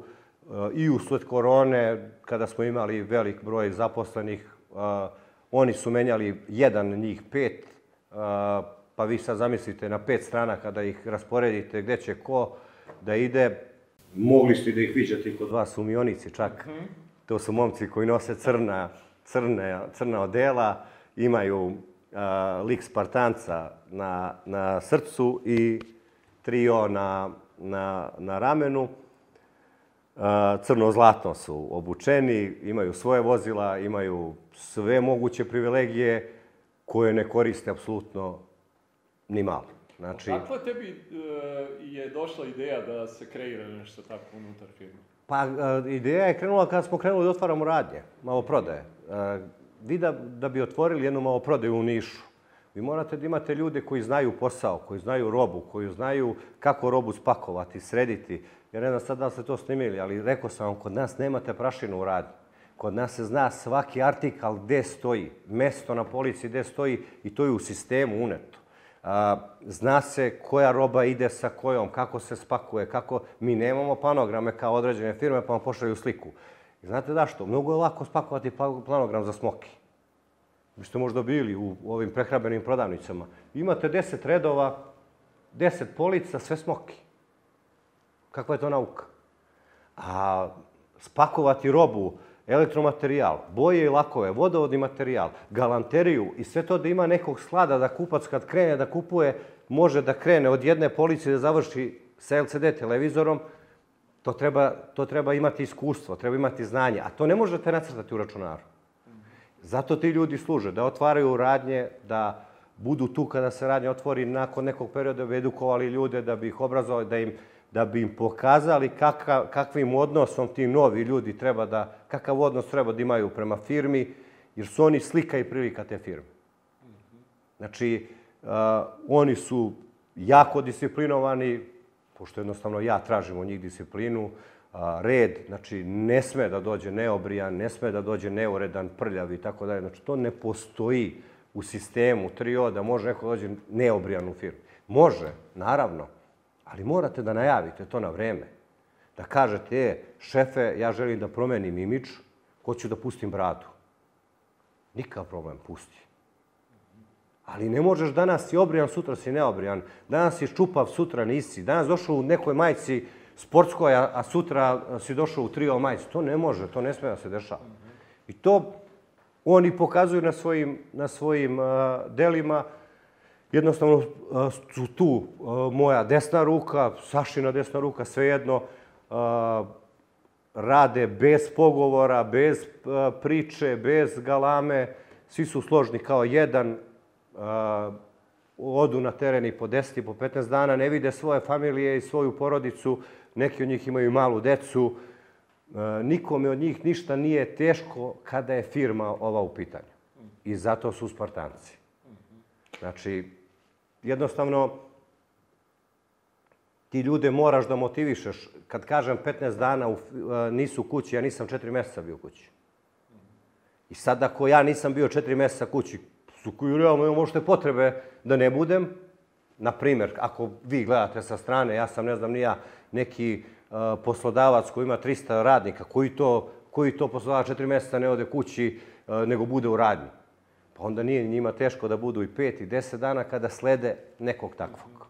Speaker 2: i usled korone, kada smo imali velik broj zaposlenih, oni su menjali jedan njih pet, pa vi sad zamislite na pet strana kada ih rasporedite gde će ko da ide. Mogli ste da ih viđate i kod vas u Mionici čak. Mm -hmm. To su momci koji nose crna, crne, crna odela, imaju a, lik Spartanca na, na srcu i trio na, na, na ramenu. Crno-zlatno su obučeni, imaju svoje vozila, imaju sve moguće privilegije koje ne koriste apsolutno Ni malo.
Speaker 1: Znači... Odakle tebi e, je došla ideja da se kreira nešto tako unutar firme?
Speaker 2: Pa, e, ideja je krenula kad smo krenuli da otvaramo radnje, malo prodaje. E, vi da, da bi otvorili jednu malo prodaju u Nišu, vi morate da imate ljude koji znaju posao, koji znaju robu, koji znaju kako robu spakovati, srediti. Jer ne znam sad da ste to snimili, ali rekao sam vam, kod nas nemate prašinu u radnji. Kod nas se zna svaki artikal gde stoji, mesto na polici gde stoji i to je u sistemu uneto zna se koja roba ide sa kojom, kako se spakuje, kako... Mi nemamo panograme kao određene firme pa vam pošalju sliku. znate da što? Mnogo je lako spakovati pa- planogram za smoki. Vi možda bili u ovim prehrabenim prodavnicama. Imate 10 redova, 10 polica, sve smoki. Kakva je to nauka? A spakovati robu elektromaterijal, boje i lakove, vodovodni materijal, galanteriju i sve to da ima nekog slada da kupac kad krene da kupuje, može da krene od jedne police da završi sa LCD televizorom, to treba, to treba imati iskustvo, treba imati znanje, a to ne možete nacrtati u računaru. Zato ti ljudi služe, da otvaraju radnje, da budu tu kada se radnje otvori nakon nekog perioda, bi edukovali ljude, da bi ih obrazovali, da im da bi im pokazali kakav, kakvim odnosom ti novi ljudi treba da, kakav odnos treba da imaju prema firmi, jer su oni slika i prilika te firme. Znači, uh, oni su jako disciplinovani, pošto jednostavno ja tražim od njih disciplinu, red, znači ne sme da dođe neobrijan, ne sme da dođe neuredan, prljav i tako dalje. Znači to ne postoji u sistemu trio da može neko da dođe neobrijan u firmu. Može, naravno, ali morate da najavite to na vreme. Da kažete, e, šefe, ja želim da promenim imič, hoću da pustim bradu. Nikav problem, pusti. Ali ne možeš danas si obrijan, sutra si neobrijan. Danas si čupav, sutra nisi. Danas došao u nekoj majici sportskoj, a, a sutra si došao u trio majici. To ne može, to ne sme da se dešava. I to oni pokazuju na svojim, na svojim uh, delima Jednostavno su tu moja desna ruka, Sašina desna ruka, svejedno, rade bez pogovora, bez priče, bez galame, svi su složni kao jedan, odu na teren i po 10 i po 15 dana, ne vide svoje familije i svoju porodicu, neki od njih imaju malu decu, nikome od njih ništa nije teško kada je firma ova u pitanju. I zato su Spartanci. Znači, jednostavno, ti ljude moraš da motivišeš. Kad kažem 15 dana u, e, nisu kući, ja nisam 4 meseca bio kući. I sad ako ja nisam bio 4 meseca kući, su koji realno imam možete potrebe da ne budem, na primjer, ako vi gledate sa strane, ja sam, ne znam, ni ja, neki uh, poslodavac koji ima 300 radnika, koji to, koji to poslodavac 4 mjeseca ne ode kući, uh, nego bude u radnji. Pa onda nije njima teško da budu i pet i deset dana kada slede nekog takvog.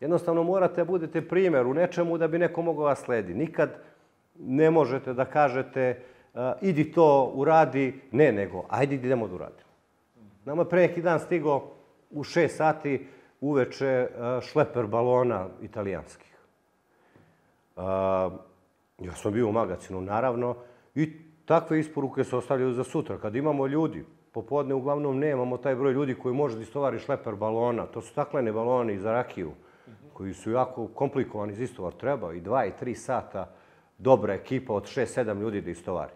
Speaker 2: Jednostavno morate da budete primer u nečemu da bi neko mogao vas da sledi. Nikad ne možete da kažete uh, idi to uradi, ne nego ajde idemo da uradimo. Nama pre neki dan stigo u 6 sati uveče uh, šleper balona italijanskih. Uh, ja sam bio u magazinu, naravno, i Takve isporuke se ostavljaju za sutra. Kad imamo ljudi, popodne uglavnom nemamo taj broj ljudi koji može da istovari šleper balona. To su staklene baloni za rakiju koji su jako komplikovani za istovar. Treba i dva i tri sata dobra ekipa od 6-7 ljudi da istovari.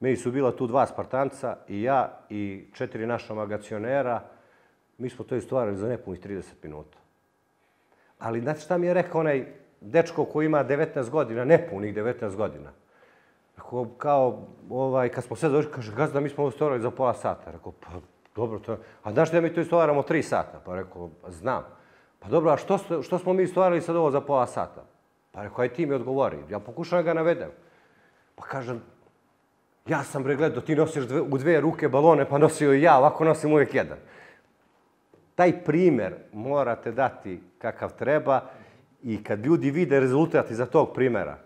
Speaker 2: Meni su bila tu dva Spartanca i ja i četiri naša magacionera. Mi smo to istovarili za nepunih 30 minuta. Ali znate šta mi je rekao onaj dečko koji ima 19 godina, nepunih 19 godina? Ako, kao, ovaj, kad smo sve došli, kaže, gazda, mi smo ovo stvarali za pola sata. Rekao, pa dobro, to je... A znaš da mi to stvaramo tri sata? Pa rekao, znam. Pa dobro, a što, što smo mi stvarali sad ovo za pola sata? Pa rekao, aj ti mi odgovori. Ja pokušavam da ga navedem. Pa kažem, ja sam bre ti nosiš dve, u dve ruke balone, pa nosio i ja, ovako nosim uvijek jedan. Taj primer morate dati kakav treba i kad ljudi vide rezultati za tog primera,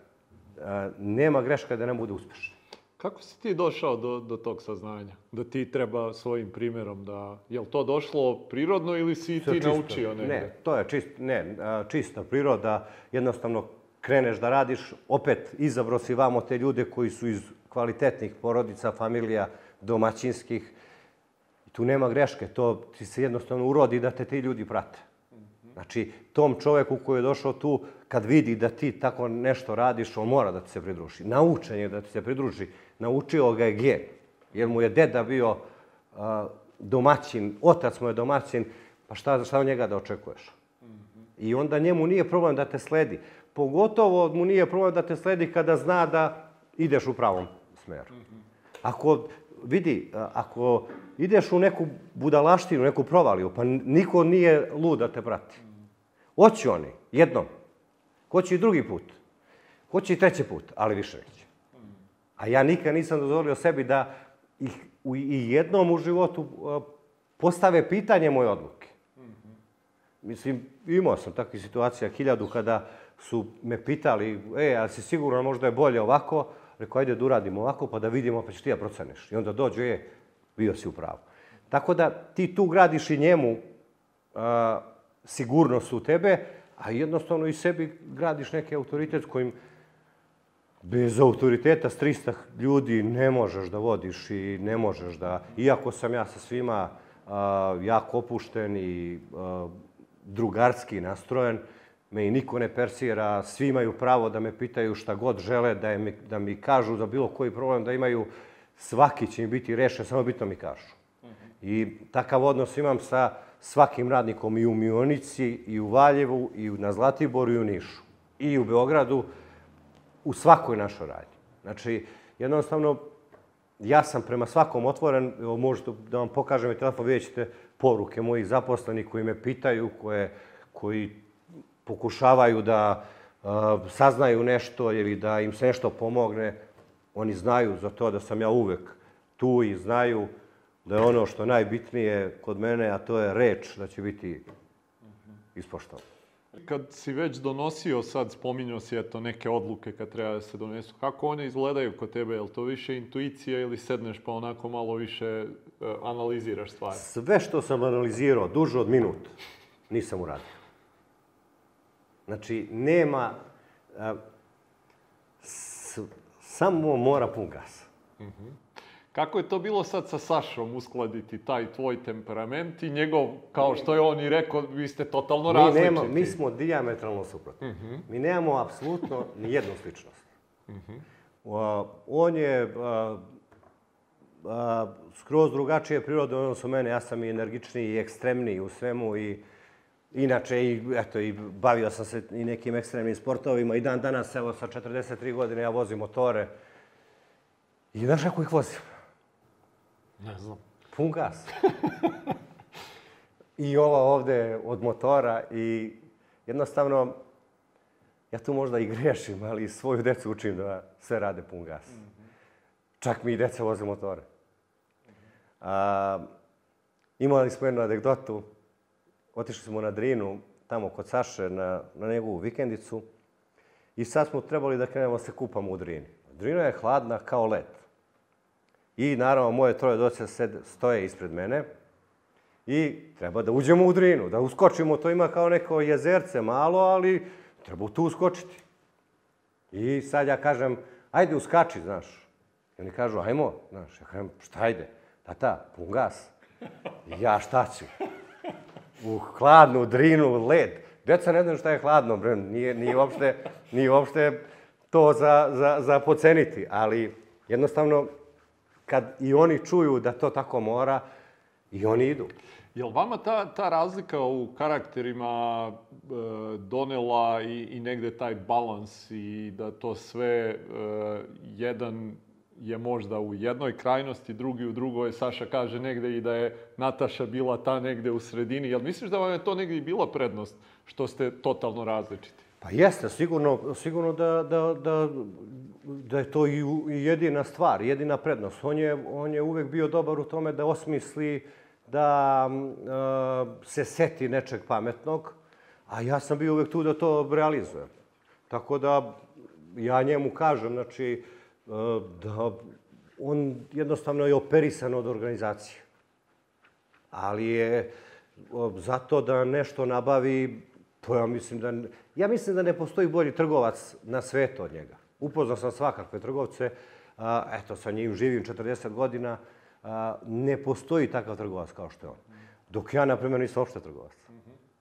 Speaker 2: nema greška da ne bude uspešna.
Speaker 1: Kako si ti došao do, do tog saznanja? Da ti treba svojim primerom da... Je li to došlo prirodno ili si Sve
Speaker 2: ti čisto.
Speaker 1: naučio negde?
Speaker 2: Ne, to je čist, ne, čista priroda. Jednostavno kreneš da radiš, opet izabro si vamo te ljude koji su iz kvalitetnih porodica, familija, domaćinskih. Tu nema greške, to ti se jednostavno urodi da te ti ljudi prate. Znači, tom čoveku koji je došao tu, kad vidi da ti tako nešto radiš, on mora da ti se pridruži. Naučen je da ti se pridruži. Naučio ga je gen, jer mu je deda bio a, domaćin, otac mu je domaćin, pa šta, šta od njega da očekuješ? I onda njemu nije problem da te sledi. Pogotovo mu nije problem da te sledi kada zna da ideš u pravom smeru. Ako vidi, ako ideš u neku budalaštinu, neku provaliju, pa niko nije lud da te prati. Hoće oni, jednom. Hoće i drugi put. Hoće i treći put, ali više neće. A ja nikad nisam dozvolio sebi da ih u, i jednom u životu postave pitanje moje odluke. Mislim, imao sam takvih situacija hiljadu kada su me pitali, e, a si sigurno možda je bolje ovako, Rekao, ajde da uradimo ovako, pa da vidimo, pa ćeš ti ja proceneš. I onda dođe, je, bio si u pravu. Tako da ti tu gradiš i njemu a, e, sigurnost u tebe, a jednostavno i sebi gradiš neki autoritet kojim bez autoriteta s 300 ljudi ne možeš da vodiš i ne možeš da... Iako sam ja sa svima a, jako opušten i a, drugarski nastrojen, me i niko ne persira, svi imaju pravo da me pitaju šta god žele, da, je, da mi kažu za bilo koji problem da imaju, svaki će mi biti rešen, samo bitno mi kažu. Mhm. I takav odnos imam sa svakim radnikom i u Mionici, i u Valjevu, i na Zlatiboru, i u Nišu, i u Beogradu, u svakoj našoj radnji. Znači, jednostavno, ja sam prema svakom otvoren, evo, možete da vam pokažem i telefon, vidjet ćete poruke mojih zaposlenih koji me pitaju, koje, koji pokušavaju da uh, saznaju nešto ili da im se nešto pomogne, oni znaju za to da sam ja uvek tu i znaju da je ono što najbitnije kod mene, a to je reč, da će biti ispoštovano.
Speaker 1: Kad si već donosio sad, spominjao si eto neke odluke kad treba da se donesu, kako one izgledaju kod tebe? Je li to više intuicija ili sedneš pa onako malo više e, analiziraš stvari?
Speaker 2: Sve što sam analizirao duže od minut nisam uradio. Znači, nema... A, s, samo mora pun gas. Mm -hmm.
Speaker 1: Kako je to bilo sad sa Sašom uskladiti taj tvoj temperament i njegov, kao što je on i rekao, vi ste totalno mi različiti?
Speaker 2: Nema, mi smo diametralno suprotni. Mm -hmm. Mi nemamo apsolutno ni jednu sličnost. Mm -hmm. a, on je a, a, skroz drugačije prirode odnosno mene. Ja sam i energičniji i ekstremniji u svemu i Inače, i, eto, i bavio sam se i nekim ekstremnim sportovima i dan danas, evo, sa 43 godine ja vozim motore. I znaš kako ih vozim?
Speaker 1: Ne znam.
Speaker 2: Pun gas. I ova ovde od motora i jednostavno, ja tu možda i grešim, ali svoju decu učim da sve rade pun gas. Mm -hmm. Čak mi i deca voze motore. A, imali smo jednu anegdotu, otišli smo na Drinu, tamo kod Saše, na, na njegovu vikendicu. I sad smo trebali da krenemo da se kupamo u Drini. Drina je hladna kao led. I naravno moje troje doce stoje ispred mene. I treba da uđemo u Drinu, da uskočimo. To ima kao neko jezerce malo, ali treba tu uskočiti. I sad ja kažem, ajde uskači, znaš. I oni kažu, ajmo, znaš. Ja kažem, šta ajde? Tata, pun gas. I ja šta ću? u hladnu drinu, led. Deca ne znaju šta je hladno, bre, nije, nije, uopšte, nije uopšte to za, za, za poceniti, ali jednostavno kad i oni čuju da to tako mora, i oni idu.
Speaker 1: Jel vama ta, ta razlika u karakterima e, donela i, i negde taj balans i da to sve e, jedan je možda u jednoj krajnosti, drugi u drugoj, Saša kaže negde i da je Nataša bila ta negde u sredini. Jel misliš da vam je to negde i bila prednost, što ste totalno različiti?
Speaker 2: Pa jeste, sigurno, sigurno da, da, da, da je to i jedina stvar, jedina prednost. On je, on je uvek bio dobar u tome da osmisli, da e, se seti nečeg pametnog, a ja sam bio uvek tu da to realizujem. Tako da ja njemu kažem, znači, da on jednostavno je operisan od organizacije. Ali je zato da nešto nabavi, to ja mislim da... ja mislim da ne postoji bolji trgovac na svetu od njega. Upoznao sam svakakve trgovce, eto, sa njim živim 40 godina, ne postoji takav trgovac kao što je on. Dok ja, na primjer, nisam uopšte trgovac.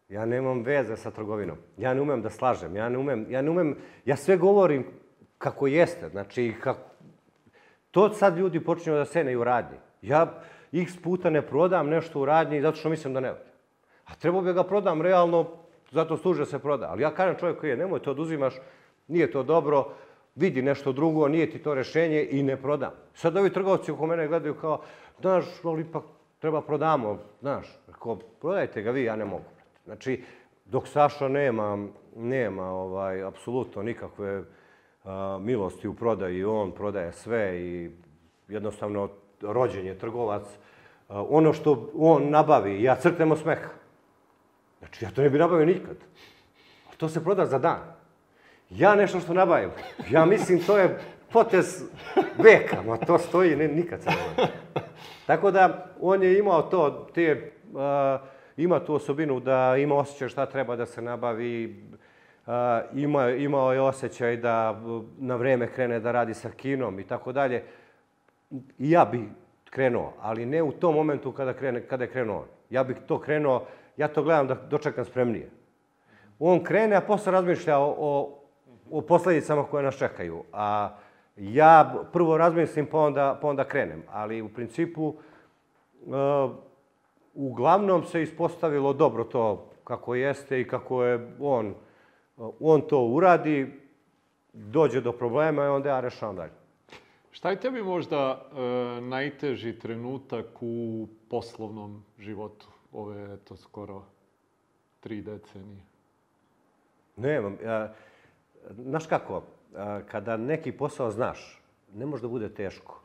Speaker 2: Ja nemam veze sa trgovinom. Ja ne umem da slažem, ja ne umem, ja ne umem, ja sve govorim kako jeste. Znači, kako... to sad ljudi počinju da sene i u radnji. Ja x puta ne prodam nešto u radnji zato što mislim da ne valja. A trebao bi da ga prodam realno, zato služe se proda. Ali ja kažem čovjek koji je, nemoj to oduzimaš, da nije to dobro, vidi nešto drugo, nije ti to rešenje i ne prodam. Sad ovi trgovci oko mene gledaju kao, znaš, ali pa treba prodamo, znaš, ako prodajte ga vi, ja ne mogu. Znači, dok Saša nema, nema ovaj, apsolutno nikakve milosti u prodaji, on prodaje sve i jednostavno rođen je trgovac. Ono što on nabavi, ja crknem osmeha. Znači, ja to ne bih nabavio nikad. Ali to se proda za dan. Ja nešto što nabavim, ja mislim to je potez veka, ma to stoji, ne, nikad se ne Tako da, on je imao to, te, uh, ima tu osobinu da ima osjećaj šta treba da se nabavi, Ima, imao ovaj je osjećaj da e, na vreme krene da radi sa kinom i tako dalje. I ja bih krenuo, ali ne u tom momentu kada, krene, kada je krenuo. on. Ja bih to krenuo, ja to gledam da dočekam spremnije. On krene, a posle razmišlja o, o, o posledicama koje nas čekaju. A ja prvo razmislim, pa onda, pa onda krenem. Ali u principu, e, uglavnom se ispostavilo dobro to kako jeste i kako je on Uh, on to uradi, dođe do problema i onda ja rešavam dalje.
Speaker 1: Šta je tebi možda e, najteži trenutak u poslovnom životu ove, eto, skoro tri decenije?
Speaker 2: Nemam. Ja, znaš kako, a, uh, kada neki posao znaš, ne može da bude teško.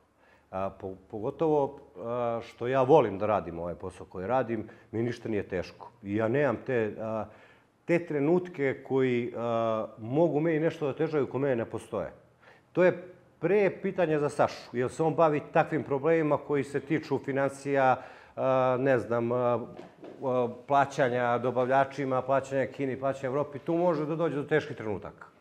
Speaker 2: A, po, pogotovo a, što ja volim da radim ovaj posao koji radim, mi ništa nije teško. I ja nemam te... A, te trenutke koji a, mogu meni nešto da težaju ko mene ne postoje. To je pre pitanje za Sašu, jer se on bavi takvim problemima koji se tiču financija, a, ne znam, a, plaćanja dobavljačima, plaćanja Kini, plaćanja Evropi. Tu može da dođe do teških trenutaka.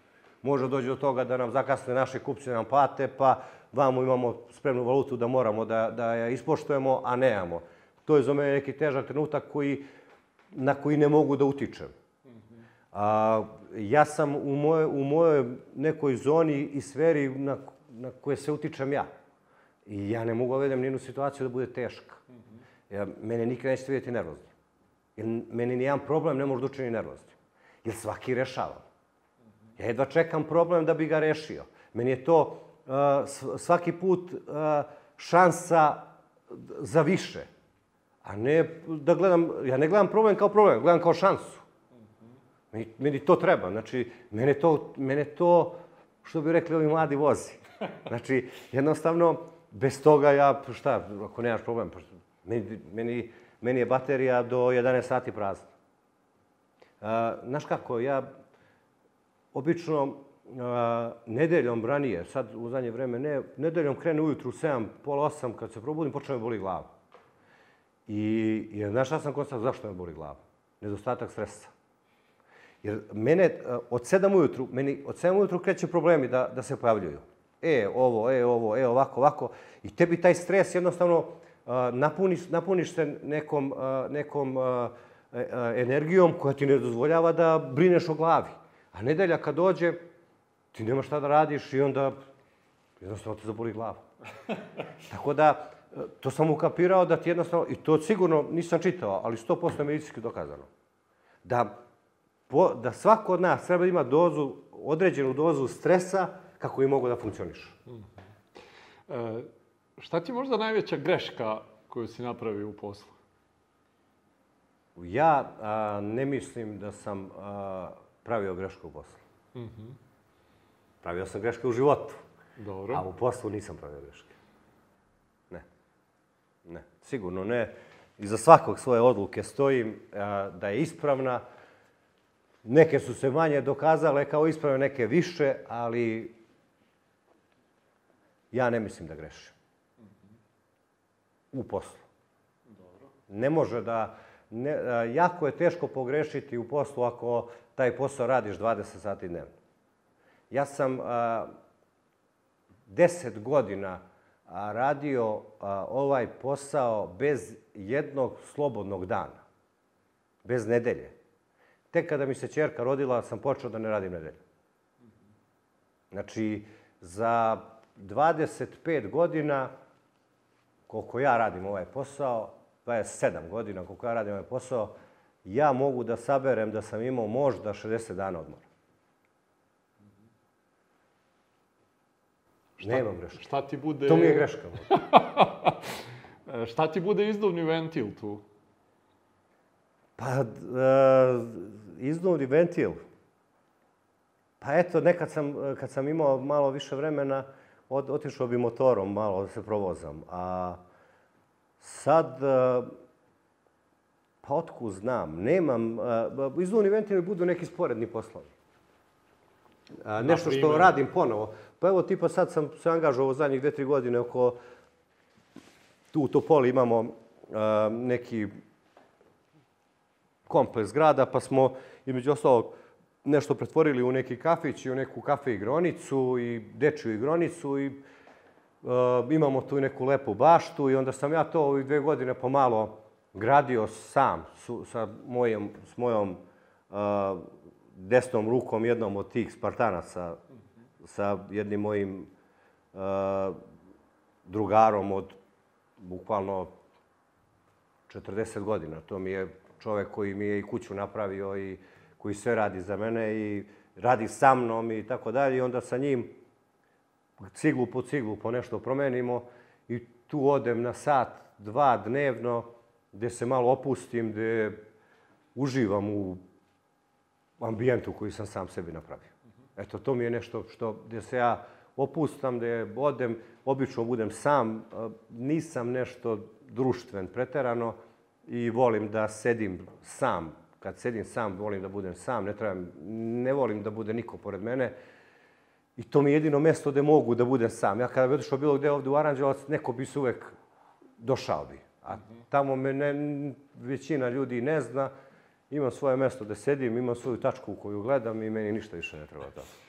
Speaker 2: Može da dođe do toga da nam zakasne naše kupci, da nam plate, pa vamo imamo spremnu valutu da moramo da, da je ispoštujemo, a nemamo. To je za mene neki težak trenutak koji, na koji ne mogu da utičem. A, ja sam u, moje, u mojoj nekoj zoni i sferi na, na koje se utičem ja. I ja ne mogu ovedem nijednu situaciju da bude teška. Mhm. Ja, mene nikad nećete vidjeti nervozni. Jer meni nijedan problem ne može da učini nervozni. Jer svaki rešavam. Mhm. Ja jedva čekam problem da bi ga rešio. Meni je to uh, svaki put uh, šansa za više. A ne da gledam, ja ne gledam problem kao problem, gledam kao šansu. Meni to treba, znači, mene to, mene to što bi rekli ovi mladi vozi. Znači, jednostavno, bez toga ja, šta, ako nemaš problem, pa meni, meni, meni je baterija do 11 sati prazna. A, znaš kako, ja obično a, nedeljom ranije, sad u zadnje vreme ne, nedeljom krene ujutru u 7, pola 8, kad se probudim, počne me boli glava. I, i znaš šta sam konstatio, zašto me boli glava? Nedostatak stresa. Jer mene e, od 7 ujutru, meni od 7 ujutru kreću problemi da, da se pojavljuju. E, ovo, e, ovo, e, ovako, ovako. I tebi taj stres jednostavno uh, napuniš, napuniš se nekom, e, nekom energijom koja ti ne dozvoljava da brineš o glavi. A nedelja kad dođe, ti nema šta da radiš i onda jednostavno te zaboli glava. Tako da, to sam ukapirao da ti jednostavno, i to sigurno nisam čitao, ali 100% medicinski dokazano, da po, da svako od nas treba da ima dozu, određenu dozu stresa kako bi mogo da funkcioniš. Mm. E,
Speaker 1: šta ti možda najveća greška koju si napravio u poslu?
Speaker 2: Ja a, ne mislim da sam a, pravio grešku u poslu. Mm -hmm. Pravio sam greške u životu. Dobro. A u poslu nisam pravio greške. Ne. Ne. Sigurno ne. Iza svakog svoje odluke stojim a, da je ispravna, Neke su se manje dokazale kao isprave, neke više, ali ja ne mislim da grešim. U poslu. Dobro. Ne može da... Ne, jako je teško pogrešiti u poslu ako taj posao radiš 20 sati dnevno. Ja sam a, 10 godina radio a, ovaj posao bez jednog slobodnog dana. Bez nedelje. Tek kada mi se čerka rodila, sam počeo da ne radim nedelju. Znači, za 25 godina, koliko ja radim ovaj posao, 27 godina koliko ja radim ovaj posao, ja mogu da saberem da sam imao možda 60 dana odmora. Šta, Nemam greška.
Speaker 1: Šta ti bude...
Speaker 2: To mi je greška.
Speaker 1: šta ti bude izduvni ventil tu?
Speaker 2: Pa, e, iznuri ventil. Pa eto, nekad sam, kad sam imao malo više vremena, otišao bi motorom malo da se provozam. A sad, e, pa otku znam, nemam, e, izduvni ventili budu neki sporedni poslovi. Nešto što radim ponovo. Pa evo, tipa sad sam se angažovao zadnjih dve, tri godine oko, tu u Topoli imamo neki kompleks grada, pa smo, između ostalog, nešto pretvorili u neki kafić i u neku kafe igronicu i dečju igronicu i e, imamo tu neku lepu baštu i onda sam ja to ovih dve godine pomalo gradio sam su, sa mojom, s mojom e, desnom rukom jednom od tih Spartanaca, sa jednim mojim e, drugarom od bukvalno 40 godina. To mi je čovek koji mi je i kuću napravio i koji sve radi za mene i radi sa mnom i tako dalje. I onda sa njim ciglu po ciglu po nešto promenimo i tu odem na sat, dva dnevno, gde se malo opustim, gde uživam u ambijentu koji sam sam sebi napravio. Eto, to mi je nešto što, gde se ja opustam, gde odem, obično budem sam, nisam nešto društven, preterano, i volim da sedim sam. Kad sedim sam, volim da budem sam, ne, trebam, ne volim da bude niko pored mene. I to mi je jedino mesto gde mogu da budem sam. Ja kada bi otišao bilo gde ovde u Aranđelovac, neko bi se uvek došao bi. A tamo me ne, većina ljudi ne zna. Imam svoje mesto gde sedim, imam svoju tačku u koju gledam i meni ništa više ne treba tamo.